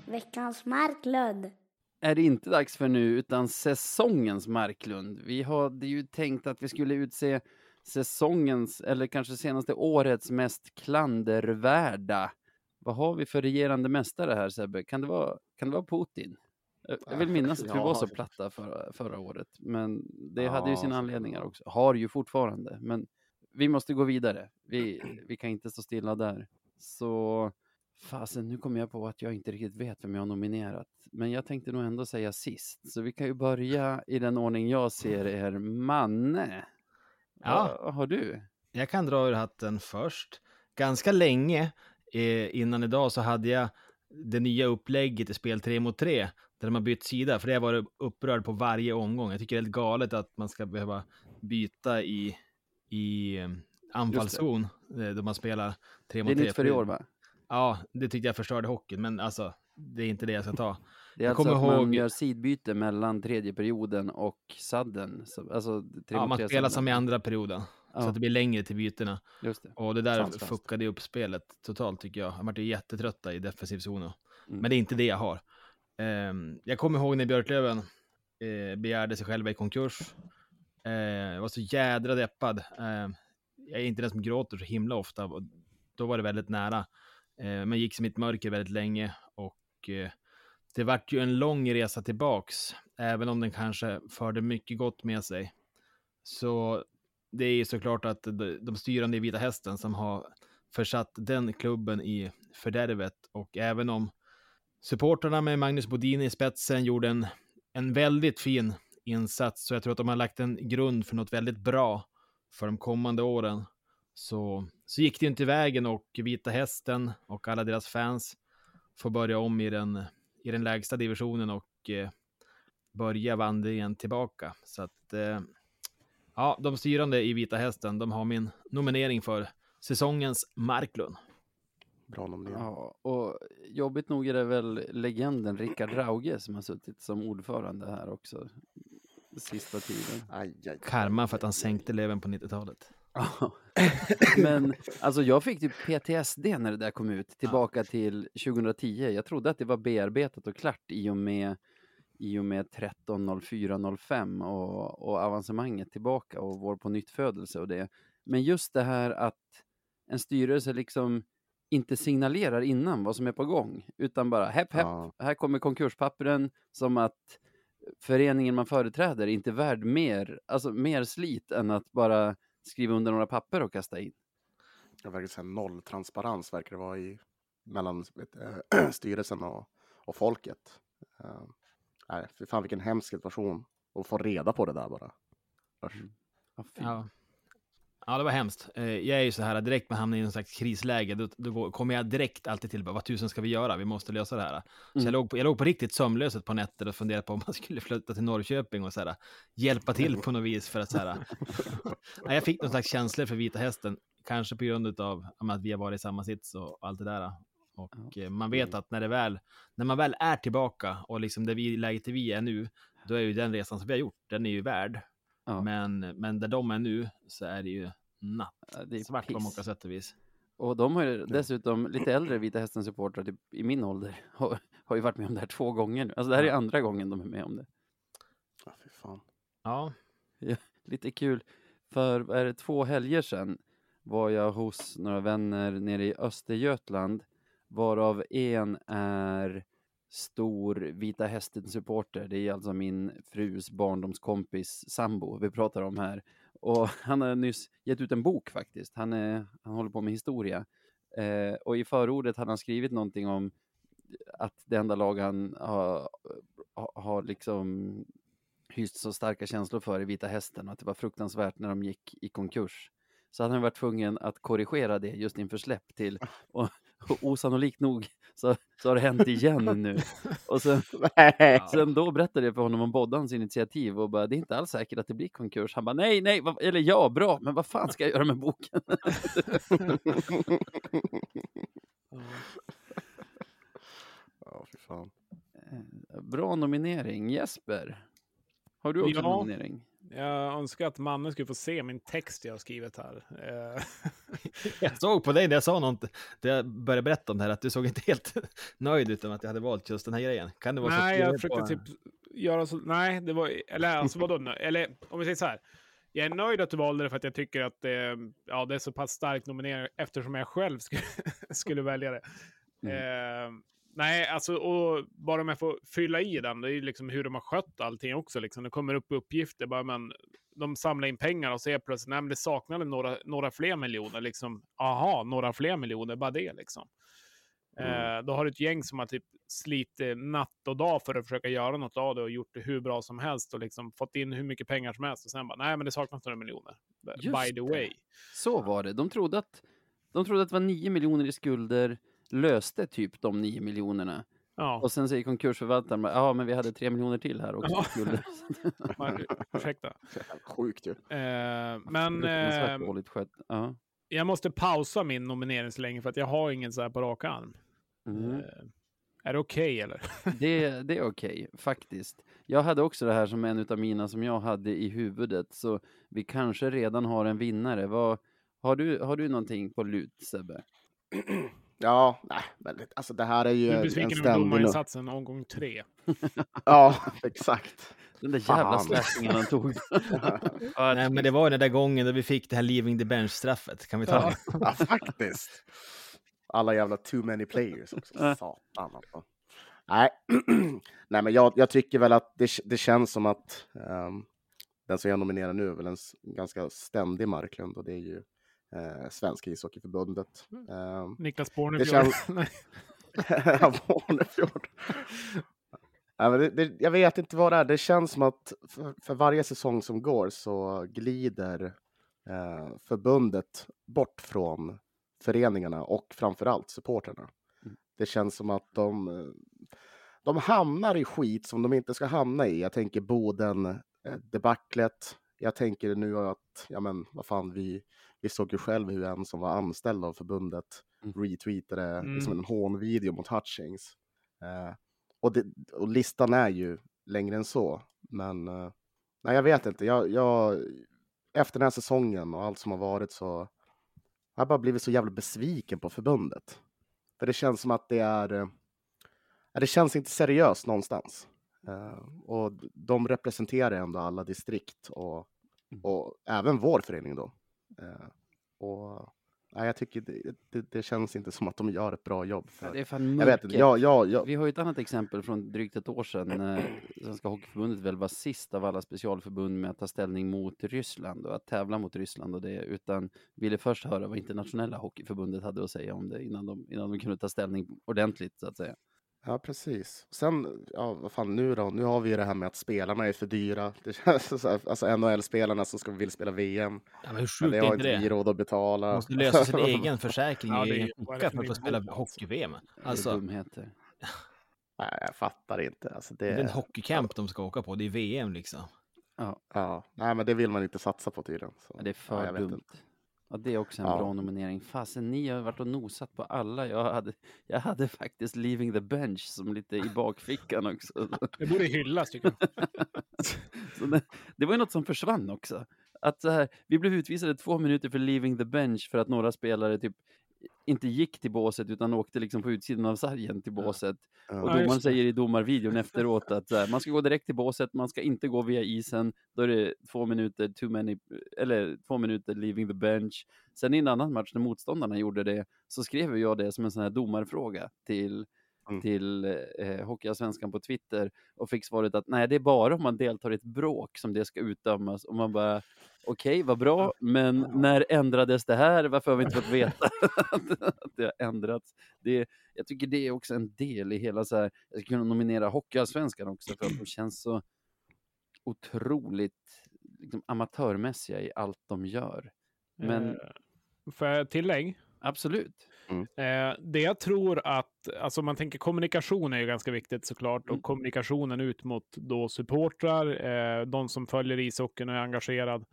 Veckans Marklund. är det inte dags för nu, utan säsongens Marklund. Vi hade ju tänkt att vi skulle utse säsongens, eller kanske senaste årets mest klandervärda. Vad har vi för regerande mästare här Sebbe? Kan det vara, kan det vara Putin? Jag jag vill minnas att vi var så platta förra, förra året, men det Ja, hade ju sina anledningar också. Har ju fortfarande, men vi måste gå vidare. Vi, vi kan inte stå stilla där. Så fasen, nu kommer jag på att jag inte riktigt vet vem jag har nominerat. Men jag tänkte nog ändå säga sist, så vi kan ju börja i den ordning jag ser er. Manne, Ja. vad har du? Jag kan dra ur hatten först. Ganska länge eh, innan idag så hade jag det nya upplägget i spel 3 mot 3 där de har bytt sida, för det har varit upprörd på varje omgång. Jag tycker det är helt galet att man ska behöva byta i, i eh, anfallszon eh, då man spelar 3 Det mot är 3. nytt för i år va? Ja, det tyckte jag förstörde hockeyn, men alltså, det är inte det jag ska ta. Det är Jag alltså kommer att man ihåg- gör sidbyte mellan tredje perioden och sadden. Så, alltså tre Ja, man spelar som i andra perioden, så Ja, att det blir längre till bytena. just det. Och det där sant. fuckade upp spelet totalt tycker jag. Jag vart ju jättetrötta i defensiv zon. Mm. Men det är inte det jag har. Ehm, jag kommer ihåg när Björklöven eh, begärde sig själva i konkurs. Eh, jag var så jädra deppad. Ehm, jag är inte den som gråter så himla ofta. Då var det väldigt nära. Eh, men gick som i ett mörker väldigt länge. Och det vart ju en lång resa tillbaks. Även om den kanske förde mycket gott med sig. Så det är ju såklart att de, styrande i Vita Hästen som har försatt den klubben i fördärvet. Och även om supporterna med Magnus Bodin i spetsen gjorde en, en väldigt fin insats, så jag tror att de har lagt en grund för något väldigt bra för de kommande åren. Så, så gick det inte vägen och Vita Hästen och alla deras fans får börja om i den, i den lägsta divisionen och eh, börja vandringen tillbaka. Så att, eh, ja, de styrande i Vita Hästen, de har min nominering för säsongens Marklund. Bra nominering. Ja, och jobbigt nog är det väl legenden Rickard Rauge som har suttit som ordförande här också. Sista tiden. Aj, aj, aj. Karma för att han sänkte Löven på 90-talet. Ja. Men alltså jag fick typ PTSD när det där kom ut, tillbaka till 2010. Jag trodde att det var bearbetat och klart i och med, i och med 13.04.05 och, och avancemanget tillbaka och vår på nytt födelse och det. Men just det här att en styrelse liksom inte signalerar innan vad som är på gång, utan bara hepp hepp, Ja. här kommer konkurspappren som att föreningen man företräder är inte värd mer, alltså mer slit än att bara skriva under några papper och kasta in. Det verkar säga noll transparens verkar det vara i mellan vet, äh, styrelsen och, och folket. Uh, nej, för fan vilken hemsk situation att få reda på det där bara. Usch. Ja. Ja. det var hemskt. Eh, Jag är ju så här, direkt man hamnar i någon slags krisläge, då, då går- kommer jag direkt alltid till, vad tusen ska vi göra? Vi måste lösa det här. Så Mm. jag låg, på, jag låg på riktigt sömnlös ett par nätter och funderade på om man skulle flytta till Norrköping och så här, hjälpa till på något vis för att så här, ja, jag fick någon slags känslor för Vita Hästen, kanske på grund av att vi har varit i samma sits och allt det där. Och eh, man vet att när, det väl, när man väl är tillbaka och liksom det vi, läget vi är nu, då är ju den resan som vi har gjort, den är ju värd. Ja. Men, men där de är nu så är det ju natt. Ja, det är Svart på många sätt och vis. Och de har ju dessutom, lite äldre Vita Hästen-supportrar typ, i min ålder, har, har ju varit med om det här två gånger nu. Alltså det här är Ja. andra gången de är med om det. Ja, fy fan. Ja, Lite kul, för är det, två helger sedan var jag hos några vänner nere i Östergötland, varav en är stor Vita Hästen-supporter. Det är alltså min frus barndomskompis sambo vi pratar om här. Och han har nyss gett ut en bok faktiskt. Han, är, han håller på med historia. Eh, och i förordet hade han skrivit någonting om att det enda lag han har, har, liksom hyst så starka känslor för i Vita Hästen och att det var fruktansvärt när de gick i konkurs. så hade han varit tvungen att korrigera det just inför släpp till och, och osannolikt nog så, så har det hänt igen nu. Och sen, sen då berättade jag för honom om Boddans initiativ och bara, det är inte alls säkert att det blir konkurs. Han bara, nej, nej, vad, eller ja, bra, men vad fan ska jag göra med boken? Ja, fy fan. Eh, Bra nominering. Jesper, har du också Ja. nominering? Jag önskar att mannen skulle få se min text jag har skrivit här. Eh, Jag såg på dig när jag sa något, när jag började berätta om det här, att du såg inte helt nöjd ut med att jag hade valt just den här grejen. Kan det vara så? nej, du är jag på- försökte typ göra så. Nej, det var, eller alltså vadå? Eller om vi säger så här. Jag är nöjd att du valde det för att jag tycker att det, ja, det är så pass stark nominering eftersom jag själv skulle, skulle välja det. Eh, nej, alltså och bara om jag får fylla i den, det är ju liksom hur de har skött allting också. Liksom. Det kommer upp uppgifter, bara, men de samlar in pengar och ser plötsligt, nej men det saknade några, några fler miljoner. Liksom, aha, några fler miljoner, bara det liksom. Eh, då har du ett gäng som har typ slitit natt och dag för att försöka göra något av det och gjort det hur bra som helst och liksom fått in hur mycket pengar som helst och sen bara, nej men det saknas några miljoner. Just By the det. way. Så var det. De trodde att, de trodde att det var 9 miljoner i skulder, löste typ de 9 miljonerna. Ja, Och sen säger konkursförvaltaren, ja men vi hade 3 miljoner till här också. Ja. man, ursäkta. Sjukt ju. Eh, men eh. Ja. jag måste pausa min nominering så länge för att jag har ingen så här på rak arm. Mm. Eh, är det okej eller? Det, det är okej, faktiskt. Jag hade också det här som en av mina som jag hade i huvudet, så vi kanske redan har en vinnare. Vad, har, du, har du någonting på lut, Sebbe? Ja, nej, men det- alltså det här är ju Du är en, en besviken över ständig... domarinsatsen omgång tre. Ja, exakt. Den där jävla slashingen han tog. Nej, men det var den där gången då vi fick det här leaving the bench-straffet. Kan vi ta det? Ja, faktiskt. Alla jävla too many players också. Satan alltså. Nej, Nej men jag, jag tycker väl att det, det känns som att ehm, den som jag nominerar nu är väl en ganska ständig Marklund och det är ju uh, Svenska ishockeyförbundet. Ehm, Niklas Bornefjord. känns- Bornefjord. Ja, men det, det, jag vet inte vad det är. Det känns som att för, för varje säsong som går så glider eh, förbundet bort från föreningarna och framförallt supporterna. Mm. Det känns som att de, eh, de hamnar i skit som de inte ska hamna i. Jag tänker Boden eh, debaclet. Jag tänker nu att, ja men vad fan, vi, vi såg ju själv hur en som var anställd av förbundet Mm. retweetade Mm. liksom en hånvideo mot Hutchings. Eh, och, det, och listan är ju längre än så. Men eh, nej, jag vet inte. Jag, jag, efter den här säsongen och allt som har varit så har jag bara blivit så jävla besviken på förbundet. För det känns som att det är... eh, Det känns inte seriöst någonstans. Eh, och de representerar ändå alla distrikt och, och även vår förening då. Eh, och nej, jag tycker det, det, det känns inte som att de gör ett bra jobb. För, Det är fan jag vet inte. Jag, jag, jag, Vi har ju ett annat exempel från drygt ett år sedan när Svenska Hockeyförbundet väl var sist av alla specialförbund med att ta ställning mot Ryssland och att tävla mot Ryssland och det, utan ville först höra vad internationella hockeyförbundet hade att säga om det innan de, innan de kunde ta ställning ordentligt så att säga. Ja, precis. Sen, ja, vad fan nu då? Nu har vi ju det här med att spelarna är för dyra. Det känns så här, alltså NHL-spelarna som ska vill spela VM. Ja, men hur Men sjukt det är har inte inte vi det? råd att betala. Man måste lösa sin egen försäkring Ja, i det är- egen vad är det ficka för att få spela hockey-VM. Alltså, det dumheter. Nej, jag fattar inte. Alltså, det, det är en hockeycamp de ska åka på, det är VM liksom. ja, nej, men det vill man inte satsa på tydligen. Så. Ja, det är ja, för vet dumt. inte. Ja, det är också en Ja. bra nominering. Fasen, ni har varit och nosat på alla. Jag hade, jag hade faktiskt Leaving the Bench som lite i bakfickan också. Det borde hyllas tycker jag. Det, det var ju något som försvann också. Att så här, vi blev utvisade två minuter för leaving the bench för att några spelare typ inte gick till båset utan åkte liksom på utsidan av sargen till båset. Ja. Och domaren säger i domarvideon efteråt att här, man ska gå direkt till båset, man ska inte gå via isen, då är det två minuter too many, eller två minuter leaving the bench. Sen i en annan match när motståndarna gjorde det så skrev jag det som en sån här domarfråga till Mm. till eh, Hockeyallsvenskan på Twitter och fick svaret att nej, det är bara om man deltar i ett bråk som det ska utdömas. Och man bara, okej, vad bra, men när ändrades det här? Varför har vi inte fått veta att, att det har ändrats? Det, jag tycker det är också en del i hela så här, jag skulle kunna nominera Hockeyallsvenskan också för att de känns så otroligt liksom, amatörmässiga i allt de gör. Men- Eh, Får jag tillägg? Absolut. Eh, det jag tror att, alltså man tänker kommunikation är ju ganska viktigt såklart Mm. och kommunikationen ut mot då supportrar, eh, de som följer ishockeyn och är engagerad.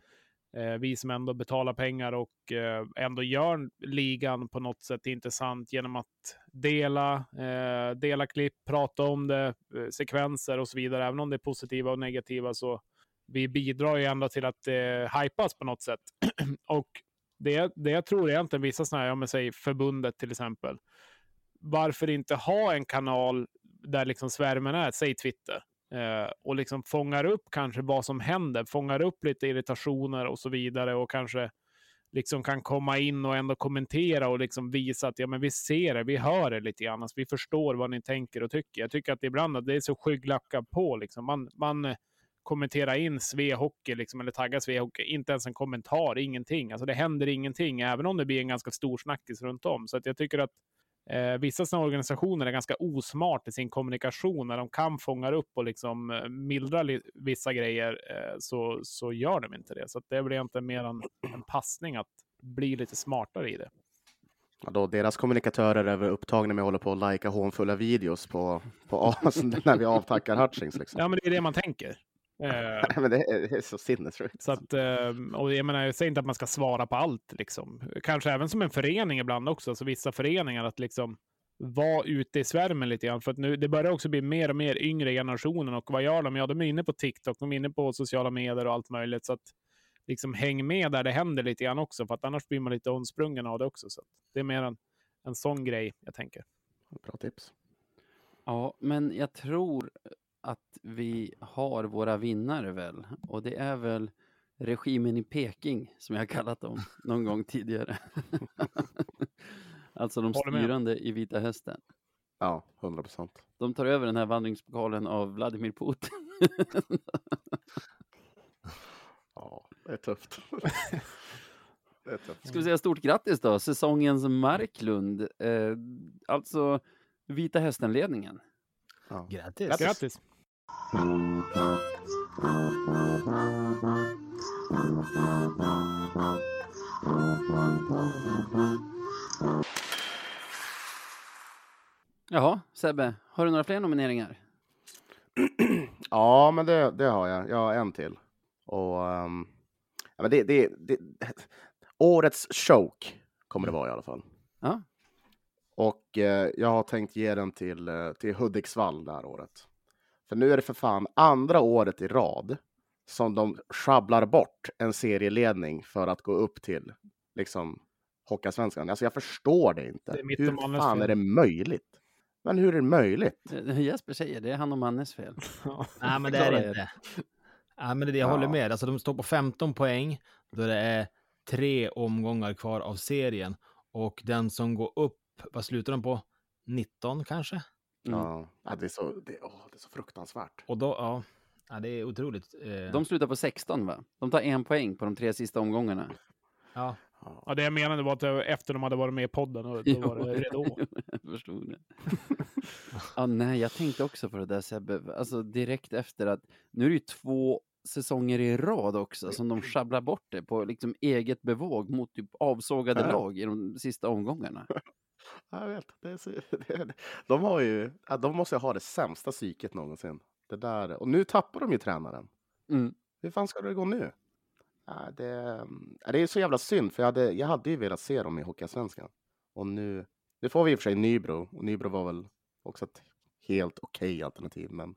Eh, vi som ändå betalar pengar och eh, ändå gör ligan på något sätt intressant genom att dela, eh, dela klipp, prata om det, eh, sekvenser och så vidare. Även om det är positiva och negativa så vi bidrar ju ändå till att det hypas på något sätt. och det, det jag tror egentligen vissa sådana här, ja men säg förbundet till exempel. Varför inte ha en kanal där liksom svärmen är, säg Twitter. Eh, och liksom fångar upp kanske vad som händer, fångar upp lite irritationer och så vidare och kanske liksom kan komma in och ändå kommentera och liksom visa att ja, men vi ser det, vi hör det lite grann, alltså, vi förstår vad ni tänker och tycker. Jag tycker att ibland att det är så skygglackat på liksom. Man, man kommenterar in Svehockey liksom, eller taggar Svehockey, inte ens en kommentar, ingenting. Alltså det händer ingenting, även om det blir en ganska stor snackis runt om. Så att jag tycker att eh, vissa sådana organisationer är ganska osmart i sin kommunikation. När de kan fånga upp och liksom eh, mildra vissa grejer eh, så, så gör de inte det. Så det väl egentligen mer en, en passning att bli lite smartare i det. Ja, då, deras kommunikatörer är väl upptagna med att hålla på och lajka hånfulla videos på, på när vi avtackar Hutchings. Liksom. Ja, men det är det man tänker. Eh, Men det, är, det är så sinnessjukt. Så att, eh, och jag menar, jag säger inte att man ska svara på allt, liksom. Kanske även som en förening ibland också, alltså vissa föreningar, att liksom vara ute i svärmen lite grann. För att nu, det börjar också bli mer och mer yngre generationen och vad gör de? Ja, de är inne på TikTok, de är inne på sociala medier och allt möjligt. Så att liksom häng med där det händer lite grann också, för att annars blir man lite omsprungen av det också. Så att det är mer en, en sån grej jag tänker. Bra tips. Ja, men jag tror att vi har våra vinnare väl. Och det är väl regimen i Peking som jag har kallat dem någon gång tidigare. alltså de styrande i Vita Hästen. Ja, hundra procent. De tar över den här vandringspokalen av Vladimir Putin. Ja, det är tufft. det är tufft. Ska vi säga stort grattis då, säsongens Marklund. Eh, alltså Vita Hästen-ledningen. Ja. Grattis! Grattis. Jaha, Sebbe, har du några fler nomineringar? Ja, men det, det har jag. Jag har en till. Och, ehm, ja, men det, det, det, årets choke kommer det vara i alla fall. Ja. Och eh, jag har tänkt ge den till, eh, till Hudiksvall det här året. För nu är det för fan andra året i rad som de sjabblar bort en serieledning för att gå upp till liksom Hockeyallsvenskan. Alltså jag förstår det inte. Det är hur fan fel. är det möjligt? Men hur är det möjligt? Det Jesper säger, det är han och Mannes fel. Nej, men det är det inte. Nej, men det, jag håller Ja. med. Alltså, de står på 15 poäng då det är tre omgångar kvar av serien. Och den som går upp, vad slutar de på? 19 kanske? Mm. Ja, ja, det, är så, det, åh, det är så fruktansvärt. Och då, ja, ja det är otroligt. Eh, De slutar på 16 va? De tar en poäng på de tre sista omgångarna. ja. Ja. Det jag menade var att det var efter de hade varit med i podden och då var det redo. jag förstod det. ja, nej, jag tänkte också på det där Sebbe. Alltså direkt efter att nu är det ju två säsonger i rad också som de sjabblar bort det på liksom eget bevåg mot typ avsågade Ja. lag i de sista omgångarna. Jag vet, det är så, det de, har ju, de måste ju ha det sämsta psyket någonsin. Det där, och nu tappar de ju tränaren. Mm. Hur fan ska det gå nu? Det, det är så jävla synd, för jag hade, jag hade ju velat se dem i Hockeyallsvenskan. Och nu, nu får vi i och för sig Nybro, och Nybro var väl också ett helt okej alternativ, men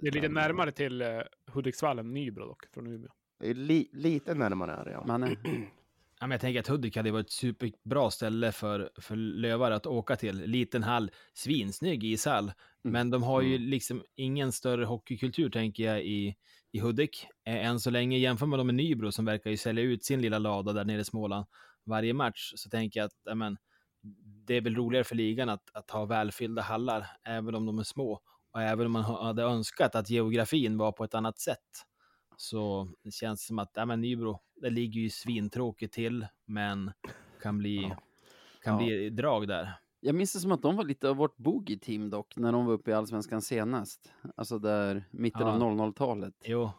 Det är lite Men- närmare till eh, Hudiksvall än Nybro dock, från Umeå. det är li, lite närmare är det, ja. Manne, Ja, men jag tänker att Hudik hade varit ett superbra ställe för, för lövare att åka till. Liten hall, svinsnygg ishall. Men de har ju Mm. liksom ingen större hockeykultur, tänker jag, i, i Hudik. Än så länge, jämför man dem med Nybro som verkar ju sälja ut sin lilla lada där nere i Småland varje match, så tänker jag att ja, men, det är väl roligare för ligan att, att ha välfyllda hallar, även om de är små. Och även om man ha- hade önskat att geografin var på ett annat sätt. Så det känns som att ja, men Nybro, det ligger ju svintråkigt till, men kan bli, Ja. kan Ja. bli drag där. jag minns det som att de var lite av vårt boogie-team dock, när de var uppe i Allsvenskan senast. Alltså där mitten Ja. av 00-talet. Jo,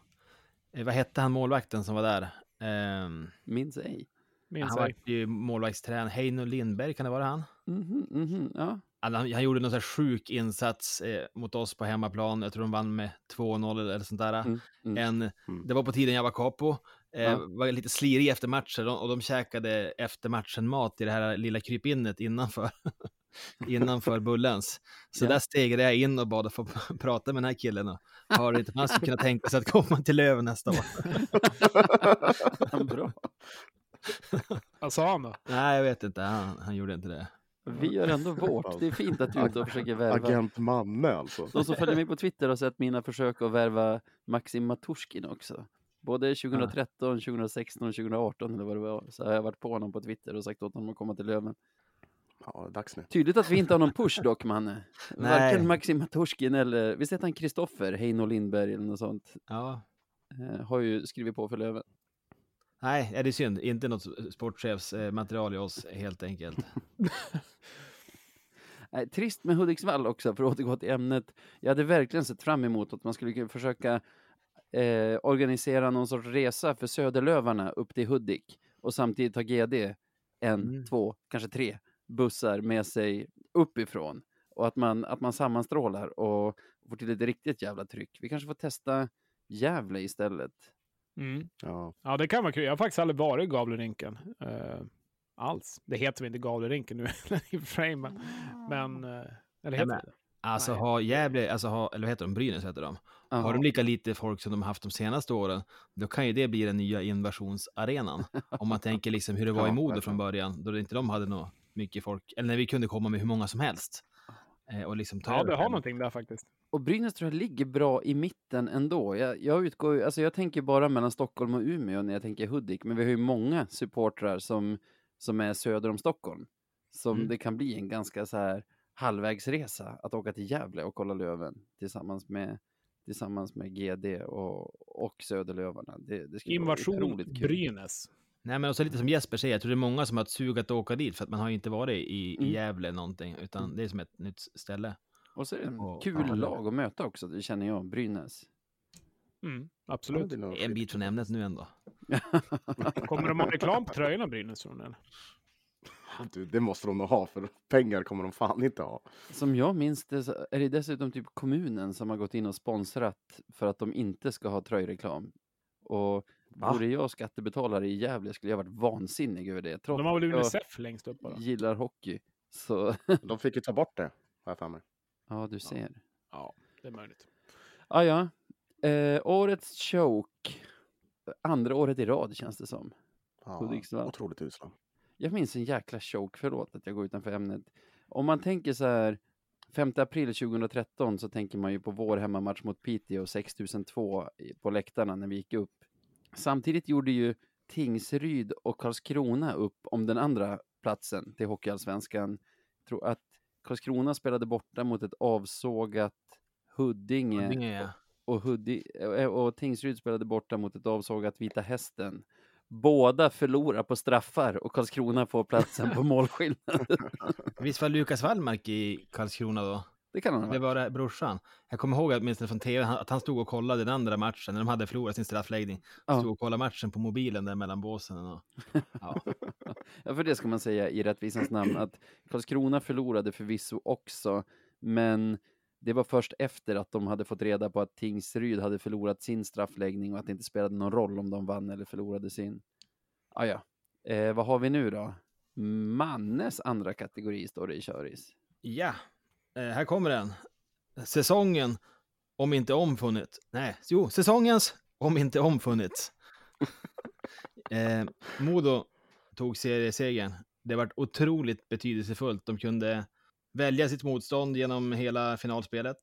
eh, vad hette han målvakten som var där? Ehm, Minns ej. minns Han var ju målvaktstränare. Heino Lindberg, kan det vara han? Mhm, mhm, ja. Han, han gjorde någon sån här sjuk insats eh, mot oss på hemmaplan. Jag tror de vann med 2-0 eller sånt där. Mm, mm. En, Mm. Det var på tiden jag var capo. Eh, Ja. Var lite slirig efter matchen och, de käkade efter matchen mat i det här lilla krypinnet innanför, innanför Bullens. Så Ja. där stegrade jag in och bad att få prata med den här killen och hörde inte om han skulle kunna tänka sig att komma till Löven nästa år. Vad sa han då? Nej, jag vet inte. Han, han gjorde inte det. Vi gör ändå vårt. Det är fint att du och försöker värva. Agent Manne alltså. De som följer mig på Twitter har sett mina försök att värva Maxim Maturskin också. Både 2013, 2016 och 2018 eller vad det var. Så har jag varit på honom på Twitter och sagt åt honom att komma till Löven. Ja, dags nu. Tydligt att vi inte har någon push dock, Manne. Nej. Varken Maxim Maturskin eller, visst heter han Kristoffer Heino Lindberg eller något sånt. Ja. Eh, har ju skrivit på för Löven. Nej, det är synd. Inte något sportchefsmaterial i oss helt enkelt. Nej, trist med Hudiksvall också, för att återgå till ämnet. Jag hade verkligen sett fram emot att man skulle försöka eh, organisera någon sorts resa för Söderlövarna upp till Hudik och samtidigt ha GD en, Mm. två, kanske tre bussar med sig uppifrån och att man, att man sammanstrålar och får till ett riktigt jävla tryck. Vi kanske får testa Gävle istället. Mm. Ja. Ja, det kan vara kul. Jag har faktiskt aldrig varit i Gavlerinken. Uh, alls. Det heter väl inte Gavlerinken nu i frame, men... Uh, eller heter men- det? Alltså Nej. har Gävle, alltså har, eller vad heter de, Brynäs heter de. Har Jaha. de lika lite folk som de haft de senaste åren, då kan ju det bli den nya invasionsarenan. Om man tänker liksom hur det var i Modo från början, då inte de hade nog mycket folk, eller när vi kunde komma med hur många som helst. Eh, och liksom ta Ja, det har någonting där faktiskt. Och Brynäs tror jag ligger bra i mitten ändå. Jag, jag utgår alltså jag tänker bara mellan Stockholm och Umeå när jag tänker Hudik, men vi har ju många supportrar som, som är söder om Stockholm. Som Mm. det kan bli en ganska så här halvvägsresa att åka till Gävle och kolla Löven tillsammans med, tillsammans med GD och, och Söderlövarna. Det, det skulle vara Invasion otroligt kul. Brynäs. Nej, men också lite som Jesper säger, jag tror det är många som har ett sug att åka dit, för att man har ju inte varit i, Mm. i Gävle någonting, utan det är som ett nytt ställe. Och så är det en Och- kul ja, lag att möta också, det känner jag, Brynäs. Mm, absolut. En bit från ämnet nu ändå. Kommer de ha reklam på tröjorna Brynäs eller? Du, det måste de nog ha, för pengar kommer de fan inte ha. Som jag minns det så är det dessutom typ kommunen som har gått in och sponsrat för att de inte ska ha tröjreklam. Och Va? vore jag skattebetalare i Gävle skulle jag varit vansinnig över det. Trots De har väl Unicef längst upp bara? gillar hockey. Så, De fick ju ta bort det, har jag för mig. Ja du ser. Ja, det är möjligt. Ah, ja, eh, årets choke. Andra året i rad känns det som. Ja, otroligt usla. Jag minns en jäkla choke, förlåt att jag går utanför ämnet. Om man tänker så här, 5 april 2013 så tänker man ju på vår hemmamatch mot Piteå 6002 i- på läktarna när vi gick upp. Samtidigt gjorde ju Tingsryd och Karlskrona upp om den andra platsen till Hockeyallsvenskan. Jag tror att Karlskrona spelade borta mot ett avsågat Huddinge, Huddinge, ja. och, Huddi, eh, och Tingsryd spelade borta mot ett avsågat Vita Hästen. Båda förlorar på straffar och Karlskrona får platsen på målskillnad. Visst var Lukas Wallmark i Karlskrona då? Det kan han ha Det var det, brorsan. Jag kommer ihåg att åtminstone från tv att han stod och kollade den andra matchen när de hade förlorat sin straffläggning. Ja. Stod och kollade matchen på mobilen där mellan båsen. Och, ja. Ja, för det ska man säga i rättvisans namn att Karlskrona förlorade förvisso också, men det var först efter att de hade fått reda på att Tingsryd hade förlorat sin straffläggning och att det inte spelade någon roll om de vann eller förlorade sin. Ah, ja, eh, vad har vi nu då? Mannes andra kategori står det i köris. ja, eh, här kommer den. Säsongen, om inte omfunnit. Nej, jo, säsongens, om inte omfunnits. eh, Modo tog seriesegern. Det var otroligt betydelsefullt. De kunde välja sitt motstånd genom hela finalspelet.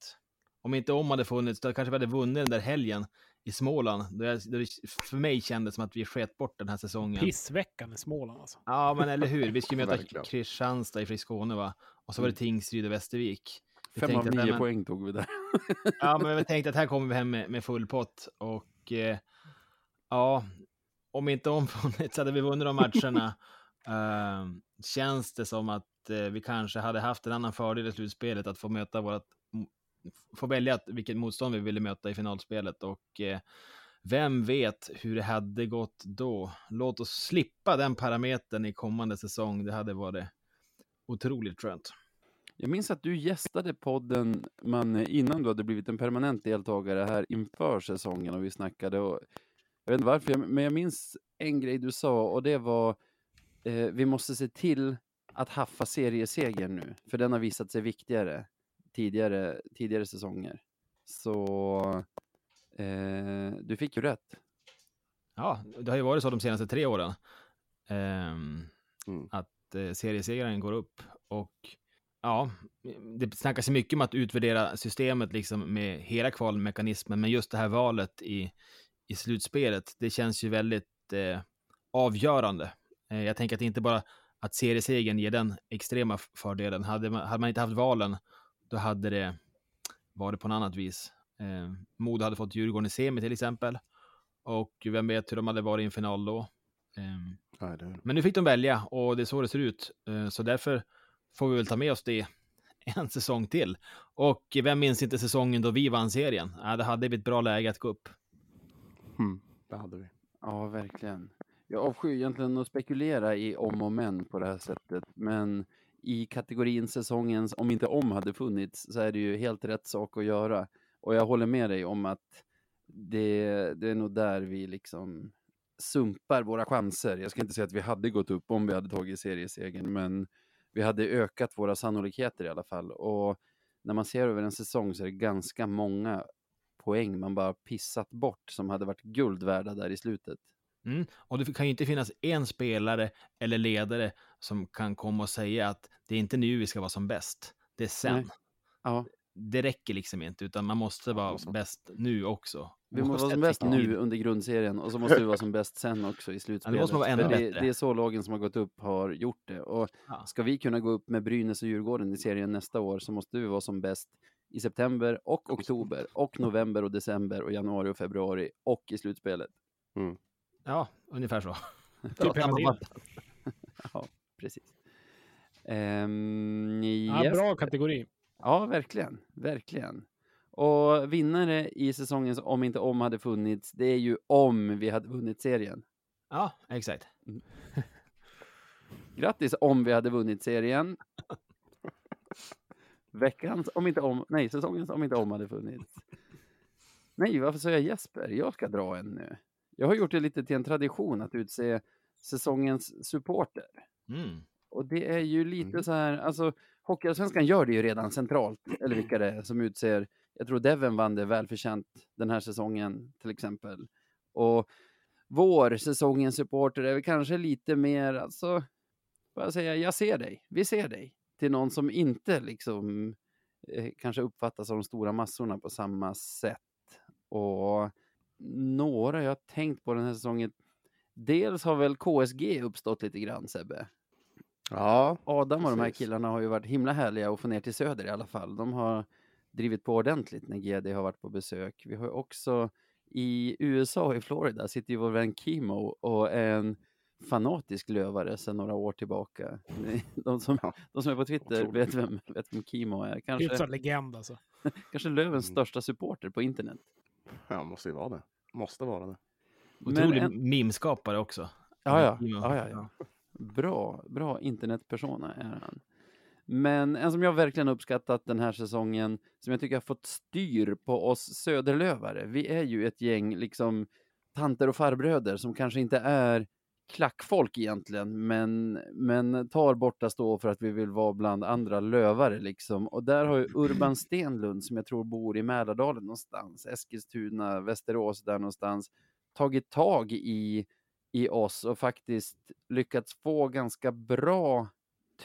Om inte om hade funnits, då kanske vi hade vunnit den där helgen i Småland. Då jag, då det för mig kändes som att vi sket bort den här säsongen. Pissveckan i Småland alltså. Ja, men eller hur? Vi skulle möta. Kristianstad i Skåne, va? Och så var det Tingsryd och Västervik. Vi Fem av nio men- poäng tog vi där. Ja, men vi tänkte att här kommer vi hem med, med full pott. Och eh, ja, om inte omfunnits hade vi vunnit de matcherna. eh, känns det som att eh, vi kanske hade haft en annan fördel i slutspelet att få möta vårat få välja vilket motstånd vi ville möta i finalspelet och eh, vem vet hur det hade gått då? Låt oss slippa den parametern i kommande säsong. Det hade varit otroligt skönt. Jag minns att du gästade podden man, innan du hade blivit en permanent deltagare här inför säsongen och vi snackade. Och, jag vet inte varför, men jag minns en grej du sa och det var eh, vi måste se till att haffa seriesegern nu, för den har visat sig viktigare tidigare, tidigare säsonger. Så eh, du fick ju rätt. Ja, det har ju varit så de senaste tre åren. Ehm, Mm. Att eh, seriesegaren går upp och ja, det snackas ju mycket om att utvärdera systemet liksom med hela kvalmekanismen, men just det här valet i, i slutspelet, det känns ju väldigt eh, avgörande. Eh, jag tänker att det inte bara att seriesegern ger den extrema fördelen. Hade man, hade man inte haft valen, då hade det varit på något annat vis. Eh, Modo hade fått Djurgården i semi till exempel. Och vem vet hur de hade varit i en final då. Nej, det... men nu fick de välja och det är så det ser ut. Eh, Så därför får vi väl ta med oss det en säsong till. Och vem minns inte säsongen då vi vann serien? Ja, det hade blivit bra läge att gå upp. Mm, det hade vi. Ja, verkligen. Jag avskyr egentligen att spekulera i om och men på det här sättet, men i kategorin säsongens om inte om hade funnits så är det ju helt rätt sak att göra. Och jag håller med dig om att det, det är nog där vi liksom sumpar våra chanser. Jag ska inte säga att vi hade gått upp om vi hade tagit seriesegern, men vi hade ökat våra sannolikheter i alla fall. Och när man ser över en säsong så är det ganska många poäng man bara pissat bort som hade varit guld värda där i slutet. Mm. Och det kan ju inte finnas en spelare eller ledare som kan komma och säga att det är inte nu vi ska vara som bäst. Det är sen. Ja, Det räcker liksom inte, utan man måste vara måste- bäst nu också. vi måste vara som bäst nu under grundserien och så måste vi vara som bäst sen också i slutspelet. måste man vara ännu det, det är så lagen som har gått upp har gjort det. Och Ja. ska vi kunna gå upp med Brynäs och Djurgården i serien nästa år så måste vi vara som bäst i september och oktober och november och december och januari och februari och i slutspelet. Ja, ungefär så. Typ hela tiden. Ja, precis. Ja, yes. bra kategori. Ja, verkligen. Verkligen. Och vinnare i säsongens Om inte om hade funnits, det är ju om vi hade vunnit serien. Ja, exakt. Grattis om vi hade vunnit serien. Veckans om inte om, nej, säsongens om inte om hade funnits. Nej, varför sa jag Jesper? Jag ska dra en nu. Jag har gjort det lite till en tradition att utse säsongens supporter. Mm. Och det är ju lite Mm. så här, alltså Hockeyallsvenskan gör det ju redan centralt, eller vilka det är som utser. Jag tror Devon vann det välförtjänt den här säsongen till exempel. Och vår säsongens supporter är väl kanske lite mer, alltså, vad jag säga, jag ser dig, vi ser dig. Till någon som inte liksom eh, kanske uppfattas av de stora massorna på samma sätt. Och några jag har tänkt på den här säsongen, dels har väl KSG uppstått lite grann Sebbe. Ja, Adam och de här Precis. killarna har ju varit himla härliga att få ner till söder i alla fall. De har drivit på ordentligt när GD har varit på besök. Vi har ju också i USA, i Florida, sitter ju vår vän Kimo och en fanatisk lövare sedan några år tillbaka. De som, Ja. de som är på Twitter Otroligt. vet vem, vet vem Kimo är. Kanske, Hyfsad legend alltså. kanske Lövens Mm. största supporter på internet. Ja, måste ju vara det. Måste vara det. Otrolig en- meme-skapare också. Ja, ja. Ja, ja, ja. Bra, bra internetpersona är han. Men en som jag verkligen uppskattat den här säsongen, som jag tycker har fått styr på oss söderlövare. Vi är ju ett gäng liksom tanter och farbröder som kanske inte är klackfolk egentligen, men, men tar borta stå för att vi vill vara bland andra lövare liksom. Och där har ju Urban Stenlund, som jag tror bor i Mälardalen någonstans, Eskilstuna, Västerås där någonstans, tagit tag i i oss och faktiskt lyckats få ganska bra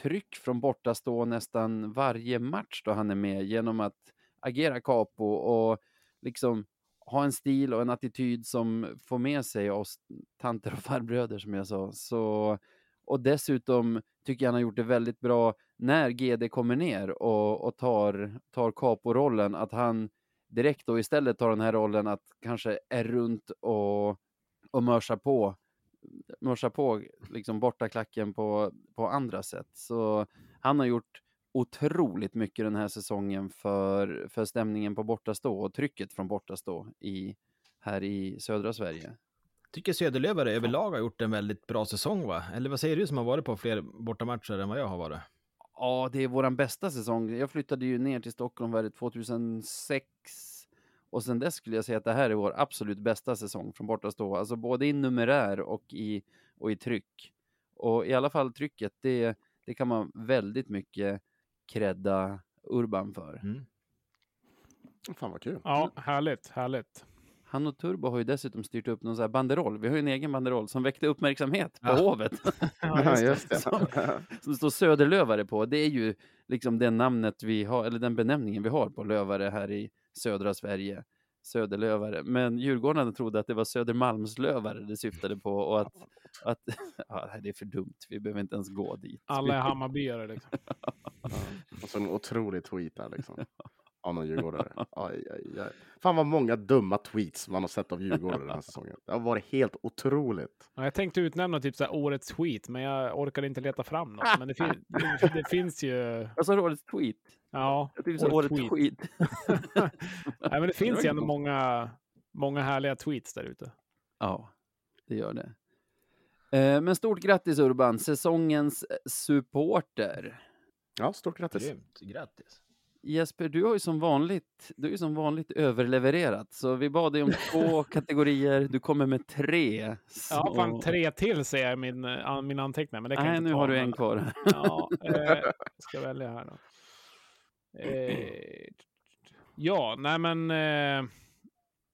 tryck från bortastå nästan varje match då han är med genom att agera capo och liksom ha en stil och en attityd som får med sig oss tanter och farbröder som jag sa. Så, och dessutom tycker jag han har gjort det väldigt bra när GD kommer ner och, och tar, tar capo-rollen, att han direkt då istället tar den här rollen att kanske är runt och, och mörsar på mörsa på liksom bortaklacken på, på andra sätt. Så han har gjort otroligt mycket den här säsongen för, för stämningen på bortastå och trycket från bortastå i här i södra Sverige. Tycker Söderlövare överlag har gjort en väldigt bra säsong, va? Eller vad säger du som har varit på fler bortamatcher än vad jag har varit? Ja, det är våran bästa säsong. Jag flyttade ju ner till Stockholm var det 2006 och sen dess skulle jag säga att det här är vår absolut bästa säsong från borta stå. Alltså både i numerär och i, och i tryck. Och i alla fall trycket, det, det kan man väldigt mycket credda Urban för. Mm. Fan vad kul. Ja, härligt, härligt. Han och Turbo har ju dessutom styrt upp någon sån här banderoll. Vi har ju en egen banderoll som väckte uppmärksamhet på Ja. Hovet. Ja, just det. Som, som det står Söderlövare på. Det är ju liksom det namnet vi har, eller den benämningen vi har på lövare här i södra Sverige. Söderlövare. Men djurgårdarna trodde att det var Södermalmslövare det syftade på och att, att ja, det är för dumt. Vi behöver inte ens gå dit. Alla är Hammarbyare liksom. Ja. Och så en otrolig tweet där liksom. Av någon djurgårdare. Aj, aj, aj. Fan vad många dumma tweets man har sett av djurgårdare den här säsongen. Det har varit helt otroligt. Ja, jag tänkte utnämna typ så här årets tweet, men jag orkade inte leta fram något. Men det, fin det, det finns ju... Alltså årets tweet. Ja, Jag tycker så årets tweet. tweet. Nej, men det finns ju ändå många, många härliga tweets där ute. Ja, det gör det. Eh, Men stort grattis Urban, säsongens eh, supporter. Ja, stort grattis. Grymt, grattis. Jesper, du har ju som vanligt, du ju som vanligt överlevererat, så vi bad dig om två kategorier, du kommer med tre. Så... Ja, fan tre till ser jag i min, eh, min anteckning. Men det kan jag Nej, inte nu har du en kvar. Ja, eh, ska välja här då. Eh, ja, nej men... Eh,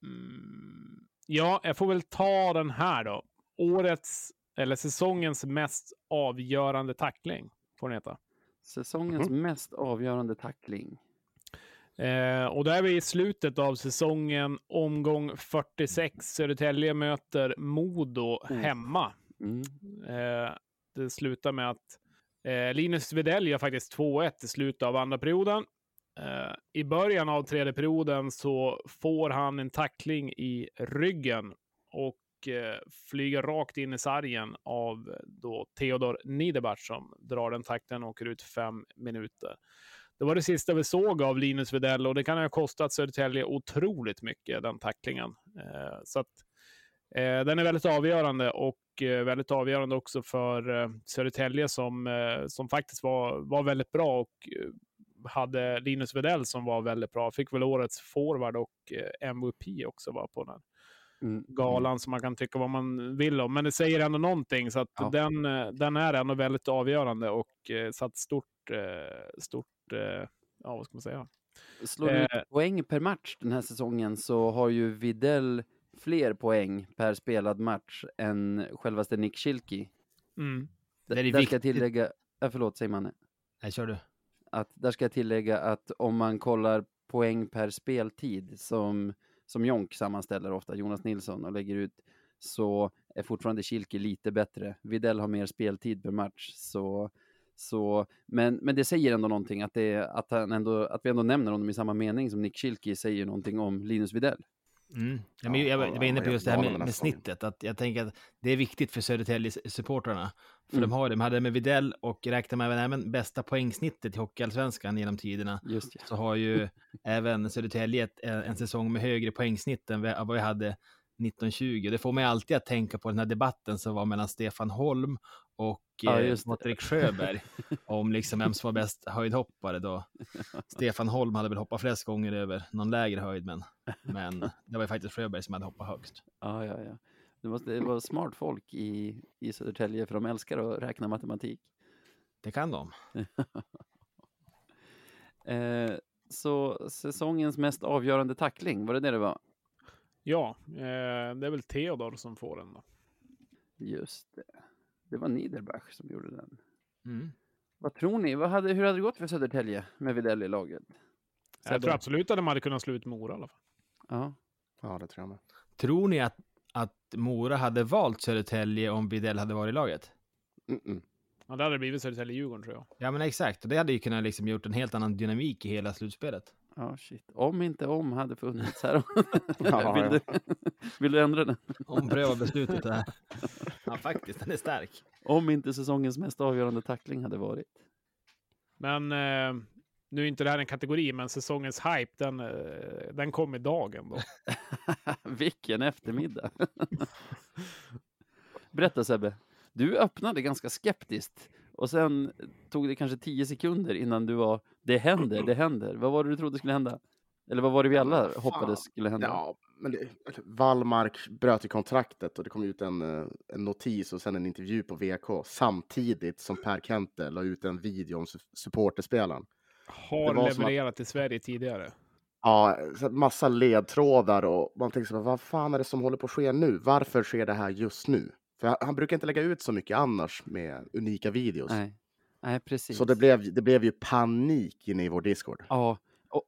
mm, ja, jag får väl ta den här då. Årets, eller säsongens mest avgörande tackling, får den heta. Säsongens mest avgörande tackling. Eh, och då är vi i slutet av säsongen, omgång 46. Södertälje möter Modo hemma. Mm. Eh, det slutar med att eh, Linus Widell gör faktiskt 2-1 i slutet av andra perioden. Eh, I början av tredje perioden så får han en tackling i ryggen och eh, flyger rakt in i sargen av eh, då Theodor Niederbach som drar den takten och åker ut fem minuter. Det var det sista vi såg av Linus Widell och det kan ha kostat Södertälje otroligt mycket, den tacklingen. Eh, så att, eh, den är väldigt avgörande och eh, väldigt avgörande också för eh, Södertälje som, eh, som faktiskt var, var väldigt bra och hade Linus Widell som var väldigt bra. Fick väl årets forward och MVP också var på den Mm. galan som man kan tycka vad man vill om. Men det säger ändå någonting så att Ja. den, eh, den är ändå väldigt avgörande och eh, satt stort, eh, stort, ja vad ska man säga? Slår du Eh. poäng per match den här säsongen så har ju Videll fler poäng per spelad match än självaste Nick Schilke. Mm. Det är Där ska jag tillägga, ja, förlåt, säg man Nej, kör du. att där ska jag tillägga att om man kollar poäng per speltid som, som Jonk sammanställer ofta, Jonas Nilsson, och lägger ut, så är fortfarande Kilke lite bättre. Videll har mer speltid per match, så, så men, men det säger ändå någonting att, det, att, han ändå, att vi ändå nämner honom i samma mening som Nick Kilke säger någonting om Linus Videll. Mm. Ja, men Ja, jag, ja, jag var inne på just det här med, med snittet. Att jag tänker att det är viktigt för Södertälje-supportrarna. För Mm. de har det. De hade det med Videll och räknar med även bästa poängsnittet i Hockeyallsvenskan genom tiderna. Just det. Så har ju även Södertälje en, en säsong med högre poängsnitt än vad vi hade 1920. Det får mig alltid att tänka på den här debatten som var mellan Stefan Holm och Ja, eh, just det. Patrik Sjöberg om liksom vem som var bäst höjdhoppare då. Stefan Holm hade väl hoppat flest gånger över någon lägre höjd, men, men det var ju faktiskt Sjöberg som hade hoppat högst. Ja, ja, ja. Det måste vara smart folk i, i Södertälje för de älskar att räkna matematik. Det kan de. Eh, så säsongens mest avgörande tackling, var det det det var? Ja, eh, det är väl Theodor som får den då. Just det. Det var Niederbach som gjorde den. Mm. Vad tror ni? Vad hade, hur hade det gått för Södertälje med Widell i laget? Jag tror absolut att de hade kunnat slå ut Mora i alla fall. Ja. Ja, det tror jag med. Tror ni att, att Mora hade valt Södertälje om Widell hade varit i laget? Mm-mm. Ja, det hade blivit Södertälje-Djurgården tror jag. Ja, men exakt. Och det hade ju kunnat liksom gjort en helt annan dynamik i hela slutspelet. Ja, shit. Om inte om hade funnits här. Ja, vill, ja. du, vill du ändra den? Ompröva beslutet där. Ja, faktiskt. Den är stark. Om inte säsongens mest avgörande tackling hade varit. Men eh, nu är inte det här en kategori, men säsongens hype, den, eh, den kom i dag ändå. Vilken eftermiddag. Berätta Sebbe. Du öppnade ganska skeptiskt och sen tog det kanske tio sekunder innan du var det händer, det händer. Vad var det du trodde skulle hända? Eller vad var det vi alla hoppades skulle hända? Ja, men det, Wallmark bröt i kontraktet och det kom ut en, eh, en notis och sen en intervju på VK samtidigt som Per Kente la ut en video om su- supporterspelaren. Har som att- levererat i Sverige tidigare. Ja, massa ledtrådar och man tänker så här, vad fan är det som håller på att ske nu? Varför sker det här just nu? För han, han brukar inte lägga ut så mycket annars med unika videos. Nej, Nej precis. Så det blev, det blev ju panik inne i vår Discord. Ja,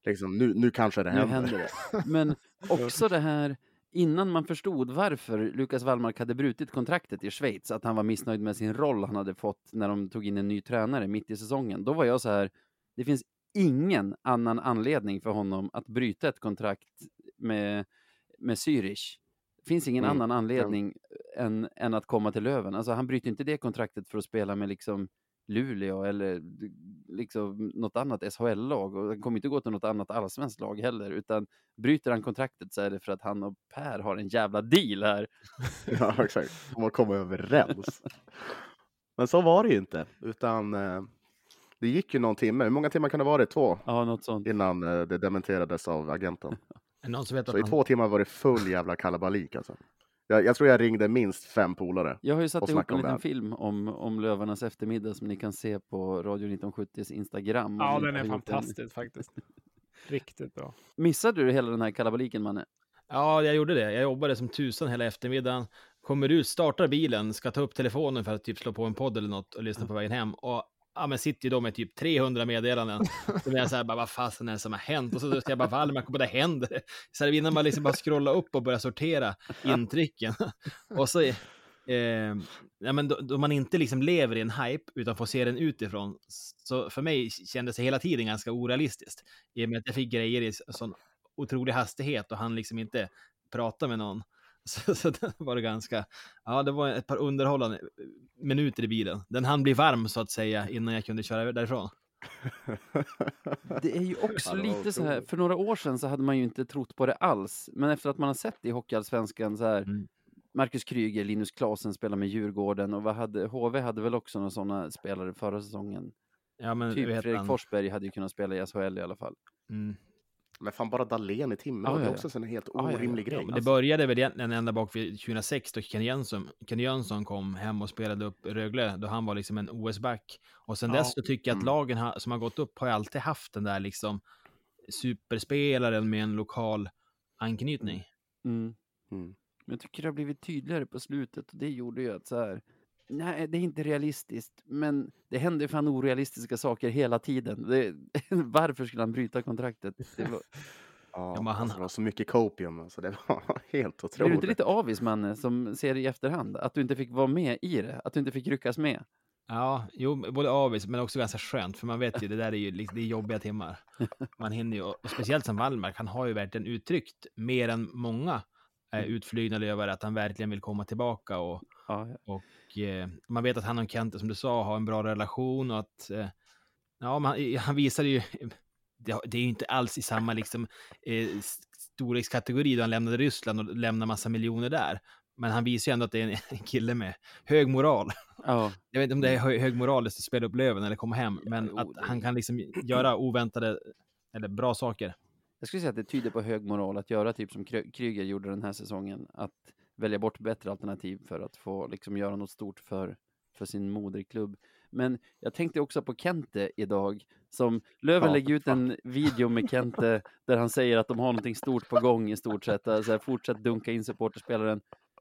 Liksom, nu, nu kanske det nu händer. händer det. Men också det här, innan man förstod varför Lukas Wallmark hade brutit kontraktet i Schweiz, att han var missnöjd med sin roll han hade fått när de tog in en ny tränare mitt i säsongen, då var jag så här, det finns ingen annan anledning för honom att bryta ett kontrakt med, med Zürich. Det finns ingen Mm, annan anledning än, än att komma till Löven. Alltså han bryter inte det kontraktet för att spela med liksom Luleå eller liksom något annat SHL-lag och han kommer inte gå till något annat allsvenskt lag heller utan bryter han kontraktet så är det för att han och Per har en jävla deal här. Ja, exakt. De har kommit överens. Men så var det ju inte, utan eh, det gick ju någon timme. Hur många timmar kan det vara? Två? Ja, något sånt. Innan eh, det dementerades av agenten. Är det någon som vet Så att i han... två timmar var det full jävla kalabalik alltså. Jag, jag tror jag ringde minst fem polare. Jag har ju satt ihop en liten film om, om Lövarnas eftermiddag som ni kan se på Radio 1970s Instagram. Ja, den är fantastisk faktiskt. Riktigt bra. Missade du hela den här kalabaliken, Manne? Ja, jag gjorde det. Jag jobbade som tusan hela eftermiddagen. Kommer ut, startar bilen, ska ta upp telefonen för att typ slå på en podd eller något och lyssna på vägen hem. Och ja, men sitter ju då med typ 300 meddelanden. Så blir jag så här, bara, vad fasen är det som har hänt? Och så säger jag bara, Wallmark, vad det händer? Så här, innan man liksom bara scrollar upp och börjar sortera intrycken. Och så, eh, ja, men då, då man inte liksom lever i en hype utan får se den utifrån. Så för mig kändes det hela tiden ganska orealistiskt. I och med att jag fick grejer i sån otrolig hastighet och han liksom inte prata med någon. Så, så det var det ganska, ja det var ett par underhållande minuter i bilen. Den hann bli varm så att säga innan jag kunde köra därifrån. Det är ju också Ja, lite så här, för några år sedan så hade man ju inte trott på det alls. Men efter att man har sett i Hockeyallsvenskan så här, Mm. Marcus Kryger, Linus Klasen spelar med Djurgården och vad hade, HV hade väl också några sådana spelare förra säsongen. Ja, men Typ Fredrik han? Forsberg hade ju kunnat spela i SHL i alla fall. Mm. Men fan bara Dahlén i timmen, Ja, det är ja. också en helt orimlig Ja, grej. Men det började väl egentligen ända bak vid 2006 då Ken Jönsson, Ken Jönsson kom hem och spelade upp Rögle, då han var liksom en OS-back. Och sen Ja. dess så tycker jag att Mm. lagen ha, som har gått upp har ju alltid haft den där liksom superspelaren med en lokal anknytning. Mm. Mm. Men jag tycker det har blivit tydligare på slutet och det gjorde ju att så här, nej det är inte realistiskt, men det händer fan orealistiska saker hela tiden. Det, varför skulle han bryta kontraktet? Det var, Ja, Ja, men han- alltså, det var så mycket copium, alltså, det var helt otroligt. du inte lite avis Manne, som ser det i efterhand? Att du inte fick vara med i det? Att du inte fick ryckas med? Ja, jo, både avis men också ganska skönt, för man vet ju, det där är ju det är jobbiga timmar. Man hinner ju, och speciellt som Wallmark, han har ju verkligen uttryckt mer än många eh, utflygna lövare att han verkligen vill komma tillbaka och, Ja, ja. och eh, man vet att han och Kente, som du sa, har en bra relation och att eh, ja, man, han visade ju, det, det är ju inte alls i samma liksom eh, storlekskategori då han lämnade Ryssland och lämnade massa miljoner där. Men han visar ju ändå att det är en, en kille med hög moral. ja. Jag vet inte om det är hö hög moraliskt att spela upp Löven eller komma hem, men att han kan liksom göra oväntade eller bra saker. Jag skulle säga att det tyder på hög moral att göra typ som Kry- Kryger gjorde den här säsongen. Att välja bort bättre alternativ för att få liksom göra något stort för, för sin moderklubb. Men jag tänkte också på Kente idag. Som Löven Ja, lägger ut fan. en video med Kente där han säger att de har någonting stort på gång i stort sett. Alltså, fortsätt dunka in supporterspelaren.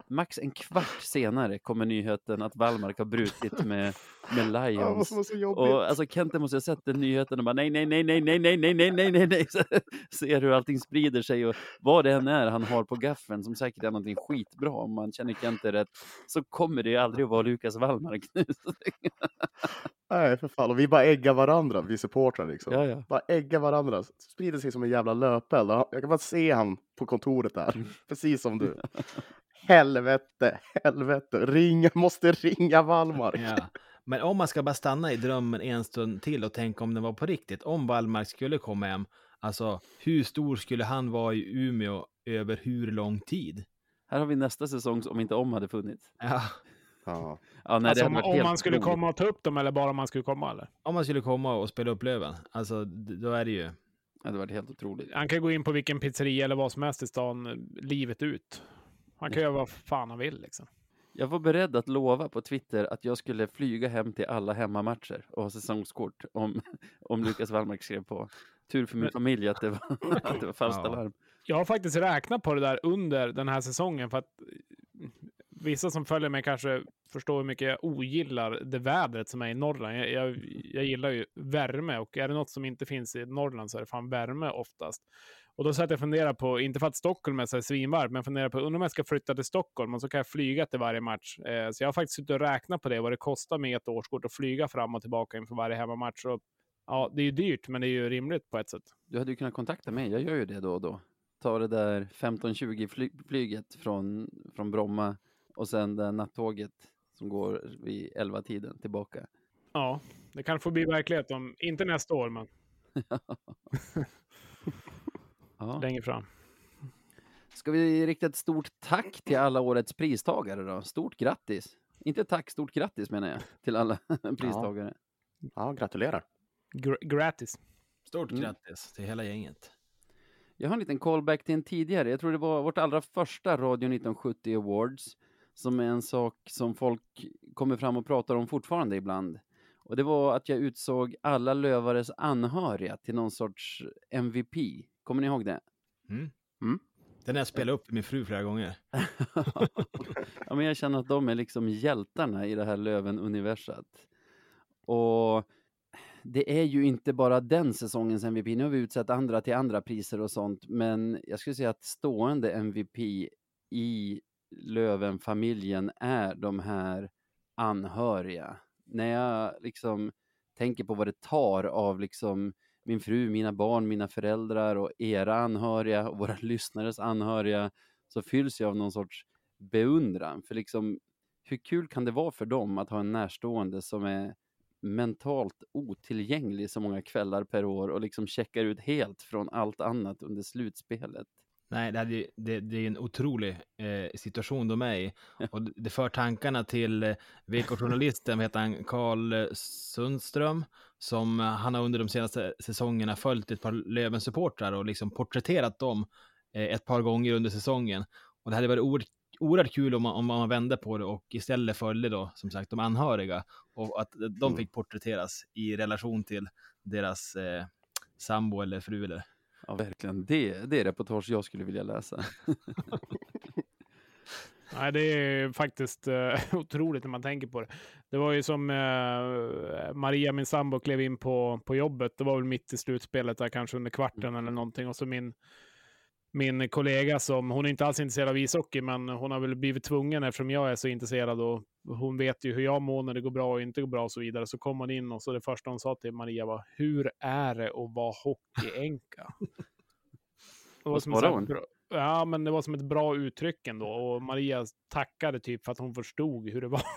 Max en kvart senare kommer nyheten att Wallmark har brutit med, med Ja, Lions. jobbigt. Och alltså Kente måste ha sett den nyheten och bara nej, nej, nej, nej, nej, nej, nej, nej, nej, nej, nej. Ser hur allting sprider sig och vad det än är han har på gaffeln som säkert är någonting skitbra om man känner Kente rätt så kommer det ju aldrig att vara Lukas Wallmark nu. Nej, för fan. Och vi bara äggar varandra, vi supportrar liksom. ja, ja. Bara ägga varandra. Sprider sig som en jävla löpeld. Jag kan bara se han på kontoret där. Mm. Precis som du. Helvete, helvete. Ring, måste ringa Wallmark. Ja. Men om man ska bara stanna i drömmen en stund till och tänka om den var på riktigt, om Wallmark skulle komma hem, alltså hur stor skulle han vara i Umeå över hur lång tid? Här har vi nästa säsong om inte om hade funnits. Ja, Ja. Ja, nej, Alltså, det om, om man skulle otroligt. komma och ta upp dem eller bara om man skulle komma eller? om man skulle komma och spela upp Löven, alltså då är det ju... Det hade varit helt otroligt. Han kan gå in på vilken pizzeria eller vad som helst i stan eh, livet ut. Han kan göra vad fan han vill liksom. Jag var beredd att lova på Twitter att jag skulle flyga hem till alla hemmamatcher och ha säsongskort om, om Lukas Wallmark skrev på. Tur för min familj att det var, att det var falskt Ja. alarm. Jag har faktiskt räknat på det där under den här säsongen för att eh, vissa som följer mig kanske förstår hur mycket jag ogillar det vädret som är i Norrland. Jag, jag, jag gillar ju värme och är det något som inte finns i Norrland så är det fan värme oftast. Och då satt jag och funderade på, inte för att Stockholm är så svinvarmt, men jag funderar på undrar om jag ska flytta till Stockholm och så kan jag flyga till varje match. Eh, så jag har faktiskt suttit och räknat på det, vad det kostar med ett årskort att flyga fram och tillbaka inför varje hemmamatch. Och, ja, det är ju dyrt, men det är ju rimligt på ett sätt. Du hade ju kunnat kontakta mig, jag gör ju det då och då. Ta det där 15-20 fly flyget från, från Bromma och sen det nattåget som går vid 11-tiden tillbaka. Ja, det kan få bli verklighet om, inte nästa år, men Ja. längre fram. Ska vi rikta ett stort tack till alla årets pristagare då? Stort grattis! Inte tack, stort grattis menar jag till alla pristagare. ja, gratulerar. Gr- gratis. Stort Mm. grattis till hela gänget. Jag har en liten callback till en tidigare. Jag tror det var vårt allra första Radio 1970 Awards. Som är en sak som folk kommer fram och pratar om fortfarande ibland. Och det var att jag utsåg alla lövares anhöriga till någon sorts MVP. Kommer ni ihåg det? Mm. Mm. Den har jag spelat upp med min fru flera gånger. ja, men jag känner att de är liksom hjältarna i det här Löven-universat. Och det är ju inte bara den säsongens MVP. Nu har vi utsett andra till andra priser och sånt, men jag skulle säga att stående MVP i Löven-familjen är de här anhöriga. När jag liksom tänker på vad det tar av liksom min fru, mina barn, mina föräldrar och era anhöriga och våra lyssnares anhöriga så fylls jag av någon sorts beundran. För liksom, hur kul kan det vara för dem att ha en närstående som är mentalt otillgänglig så många kvällar per år och liksom checkar ut helt från allt annat under slutspelet. Nej, det, ju- det, det är en otrolig eh, situation de är i. Och det- för tankarna till eh, VK-journalisten, heter han, Karl Sundström, som eh, han har under de senaste säsongerna följt ett par Löven-supportrar och liksom porträtterat dem eh, ett par gånger under säsongen. Och det hade varit oerhört, oerhört kul om man, om man vände på det och istället följde då, som sagt, de anhöriga och att de Mm. fick porträtteras i relation till deras eh, sambo eller fru eller Ja, verkligen. Det, det är reportage jag skulle vilja läsa. Nej, det är faktiskt eh, otroligt när man tänker på det. Det var ju som eh, Maria, min sambo, klev in på, på jobbet. Det var väl mitt i slutspelet, där, kanske under kvarten eller någonting. Och så min, min kollega, som hon är inte alls intresserad av ishockey, men hon har väl blivit tvungen eftersom jag är så intresserad. Och hon vet ju hur jag mår när det går bra och inte går bra och så vidare. Så kom hon in och så det första hon sa till Maria var, hur är det att vara hockeyänka? Vad svarade hon? Ja, men det var som ett bra uttryck ändå. Och Maria tackade typ för att hon förstod hur det var.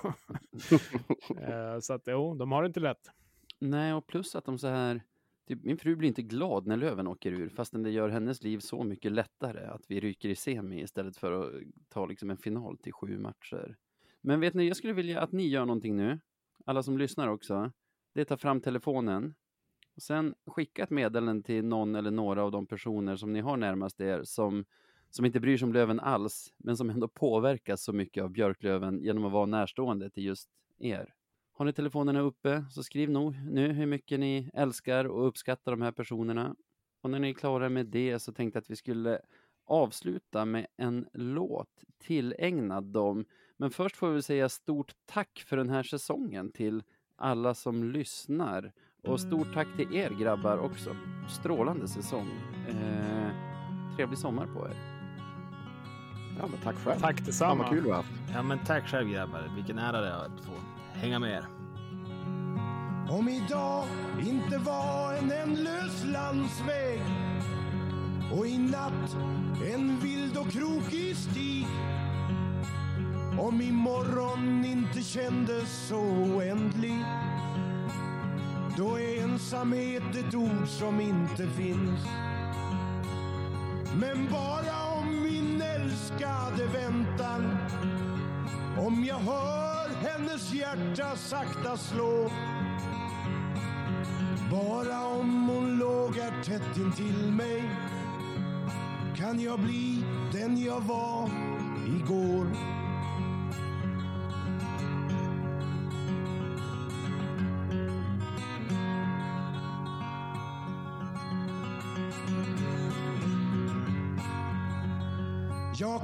Eh, så att jo, de har det inte lätt. Nej, och plus att de så här... Typ, min fru blir inte glad när Löven åker ur, fastän det gör hennes liv så mycket lättare att vi ryker i semi istället för att ta liksom en final till sju matcher. Men vet ni, jag skulle vilja att ni gör någonting nu, alla som lyssnar också. Det är ta fram telefonen och sen skicka ett meddelande till någon eller några av de personer som ni har närmast er som, som inte bryr sig om Löven alls, men som ändå påverkas så mycket av Björklöven genom att vara närstående till just er. Har ni telefonerna uppe så skriv nog nu hur mycket ni älskar och uppskattar de här personerna. Och när ni är klara med det så tänkte jag att vi skulle avsluta med en låt tillägnad dem. Men först får vi säga stort tack för den här säsongen till alla som lyssnar. Och stort tack till er grabbar också. Strålande säsong. Eh, trevlig sommar på er. Ja, men tack själv. Tack detsamma. vad kul har haft. Ja, men tack själv grabbar. Vilken ära det är att få hänga med er. Om idag inte var en ändlös landsväg och i natt en vild och krokig stig om imorgon inte kändes så oändlig. Då är ensamhet ett ord som inte finns. Men bara om min älskade väntar. Om jag hör hennes hjärta sakta slå. Bara om hon låg här tätt intill mig kan jag bli den jag var igår.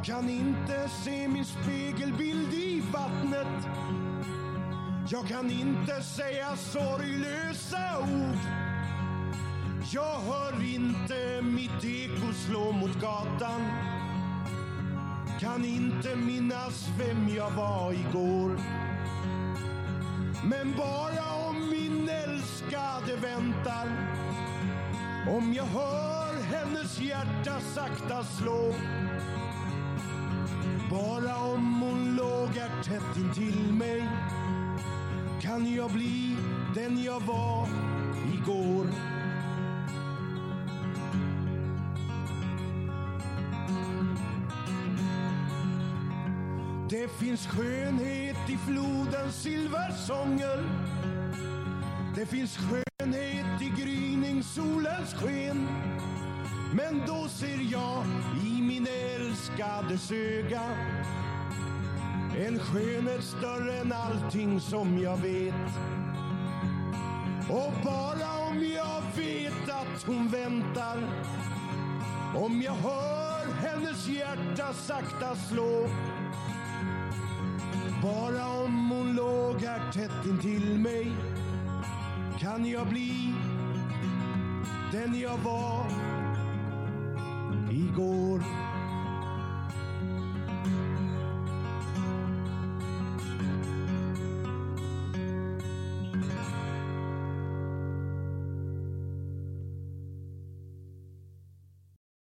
Jag kan inte se min spegelbild i vattnet. Jag kan inte säga sorglösa ord. Jag hör inte mitt eko slå mot gatan. Kan inte minnas vem jag var igår. Men bara om min älskade väntar. Om jag hör hennes hjärta sakta slå. Bara om hon lågar tätt intill mig kan jag bli den jag var igår. Det finns skönhet i flodens silversånger. Det finns skönhet i gryningssolens sken. Men då ser jag i älskades öga en skönhet större än allting som jag vet. Och bara om jag vet att hon väntar om jag hör hennes hjärta sakta slå bara om hon låg här tätt intill mig kan jag bli den jag var igår.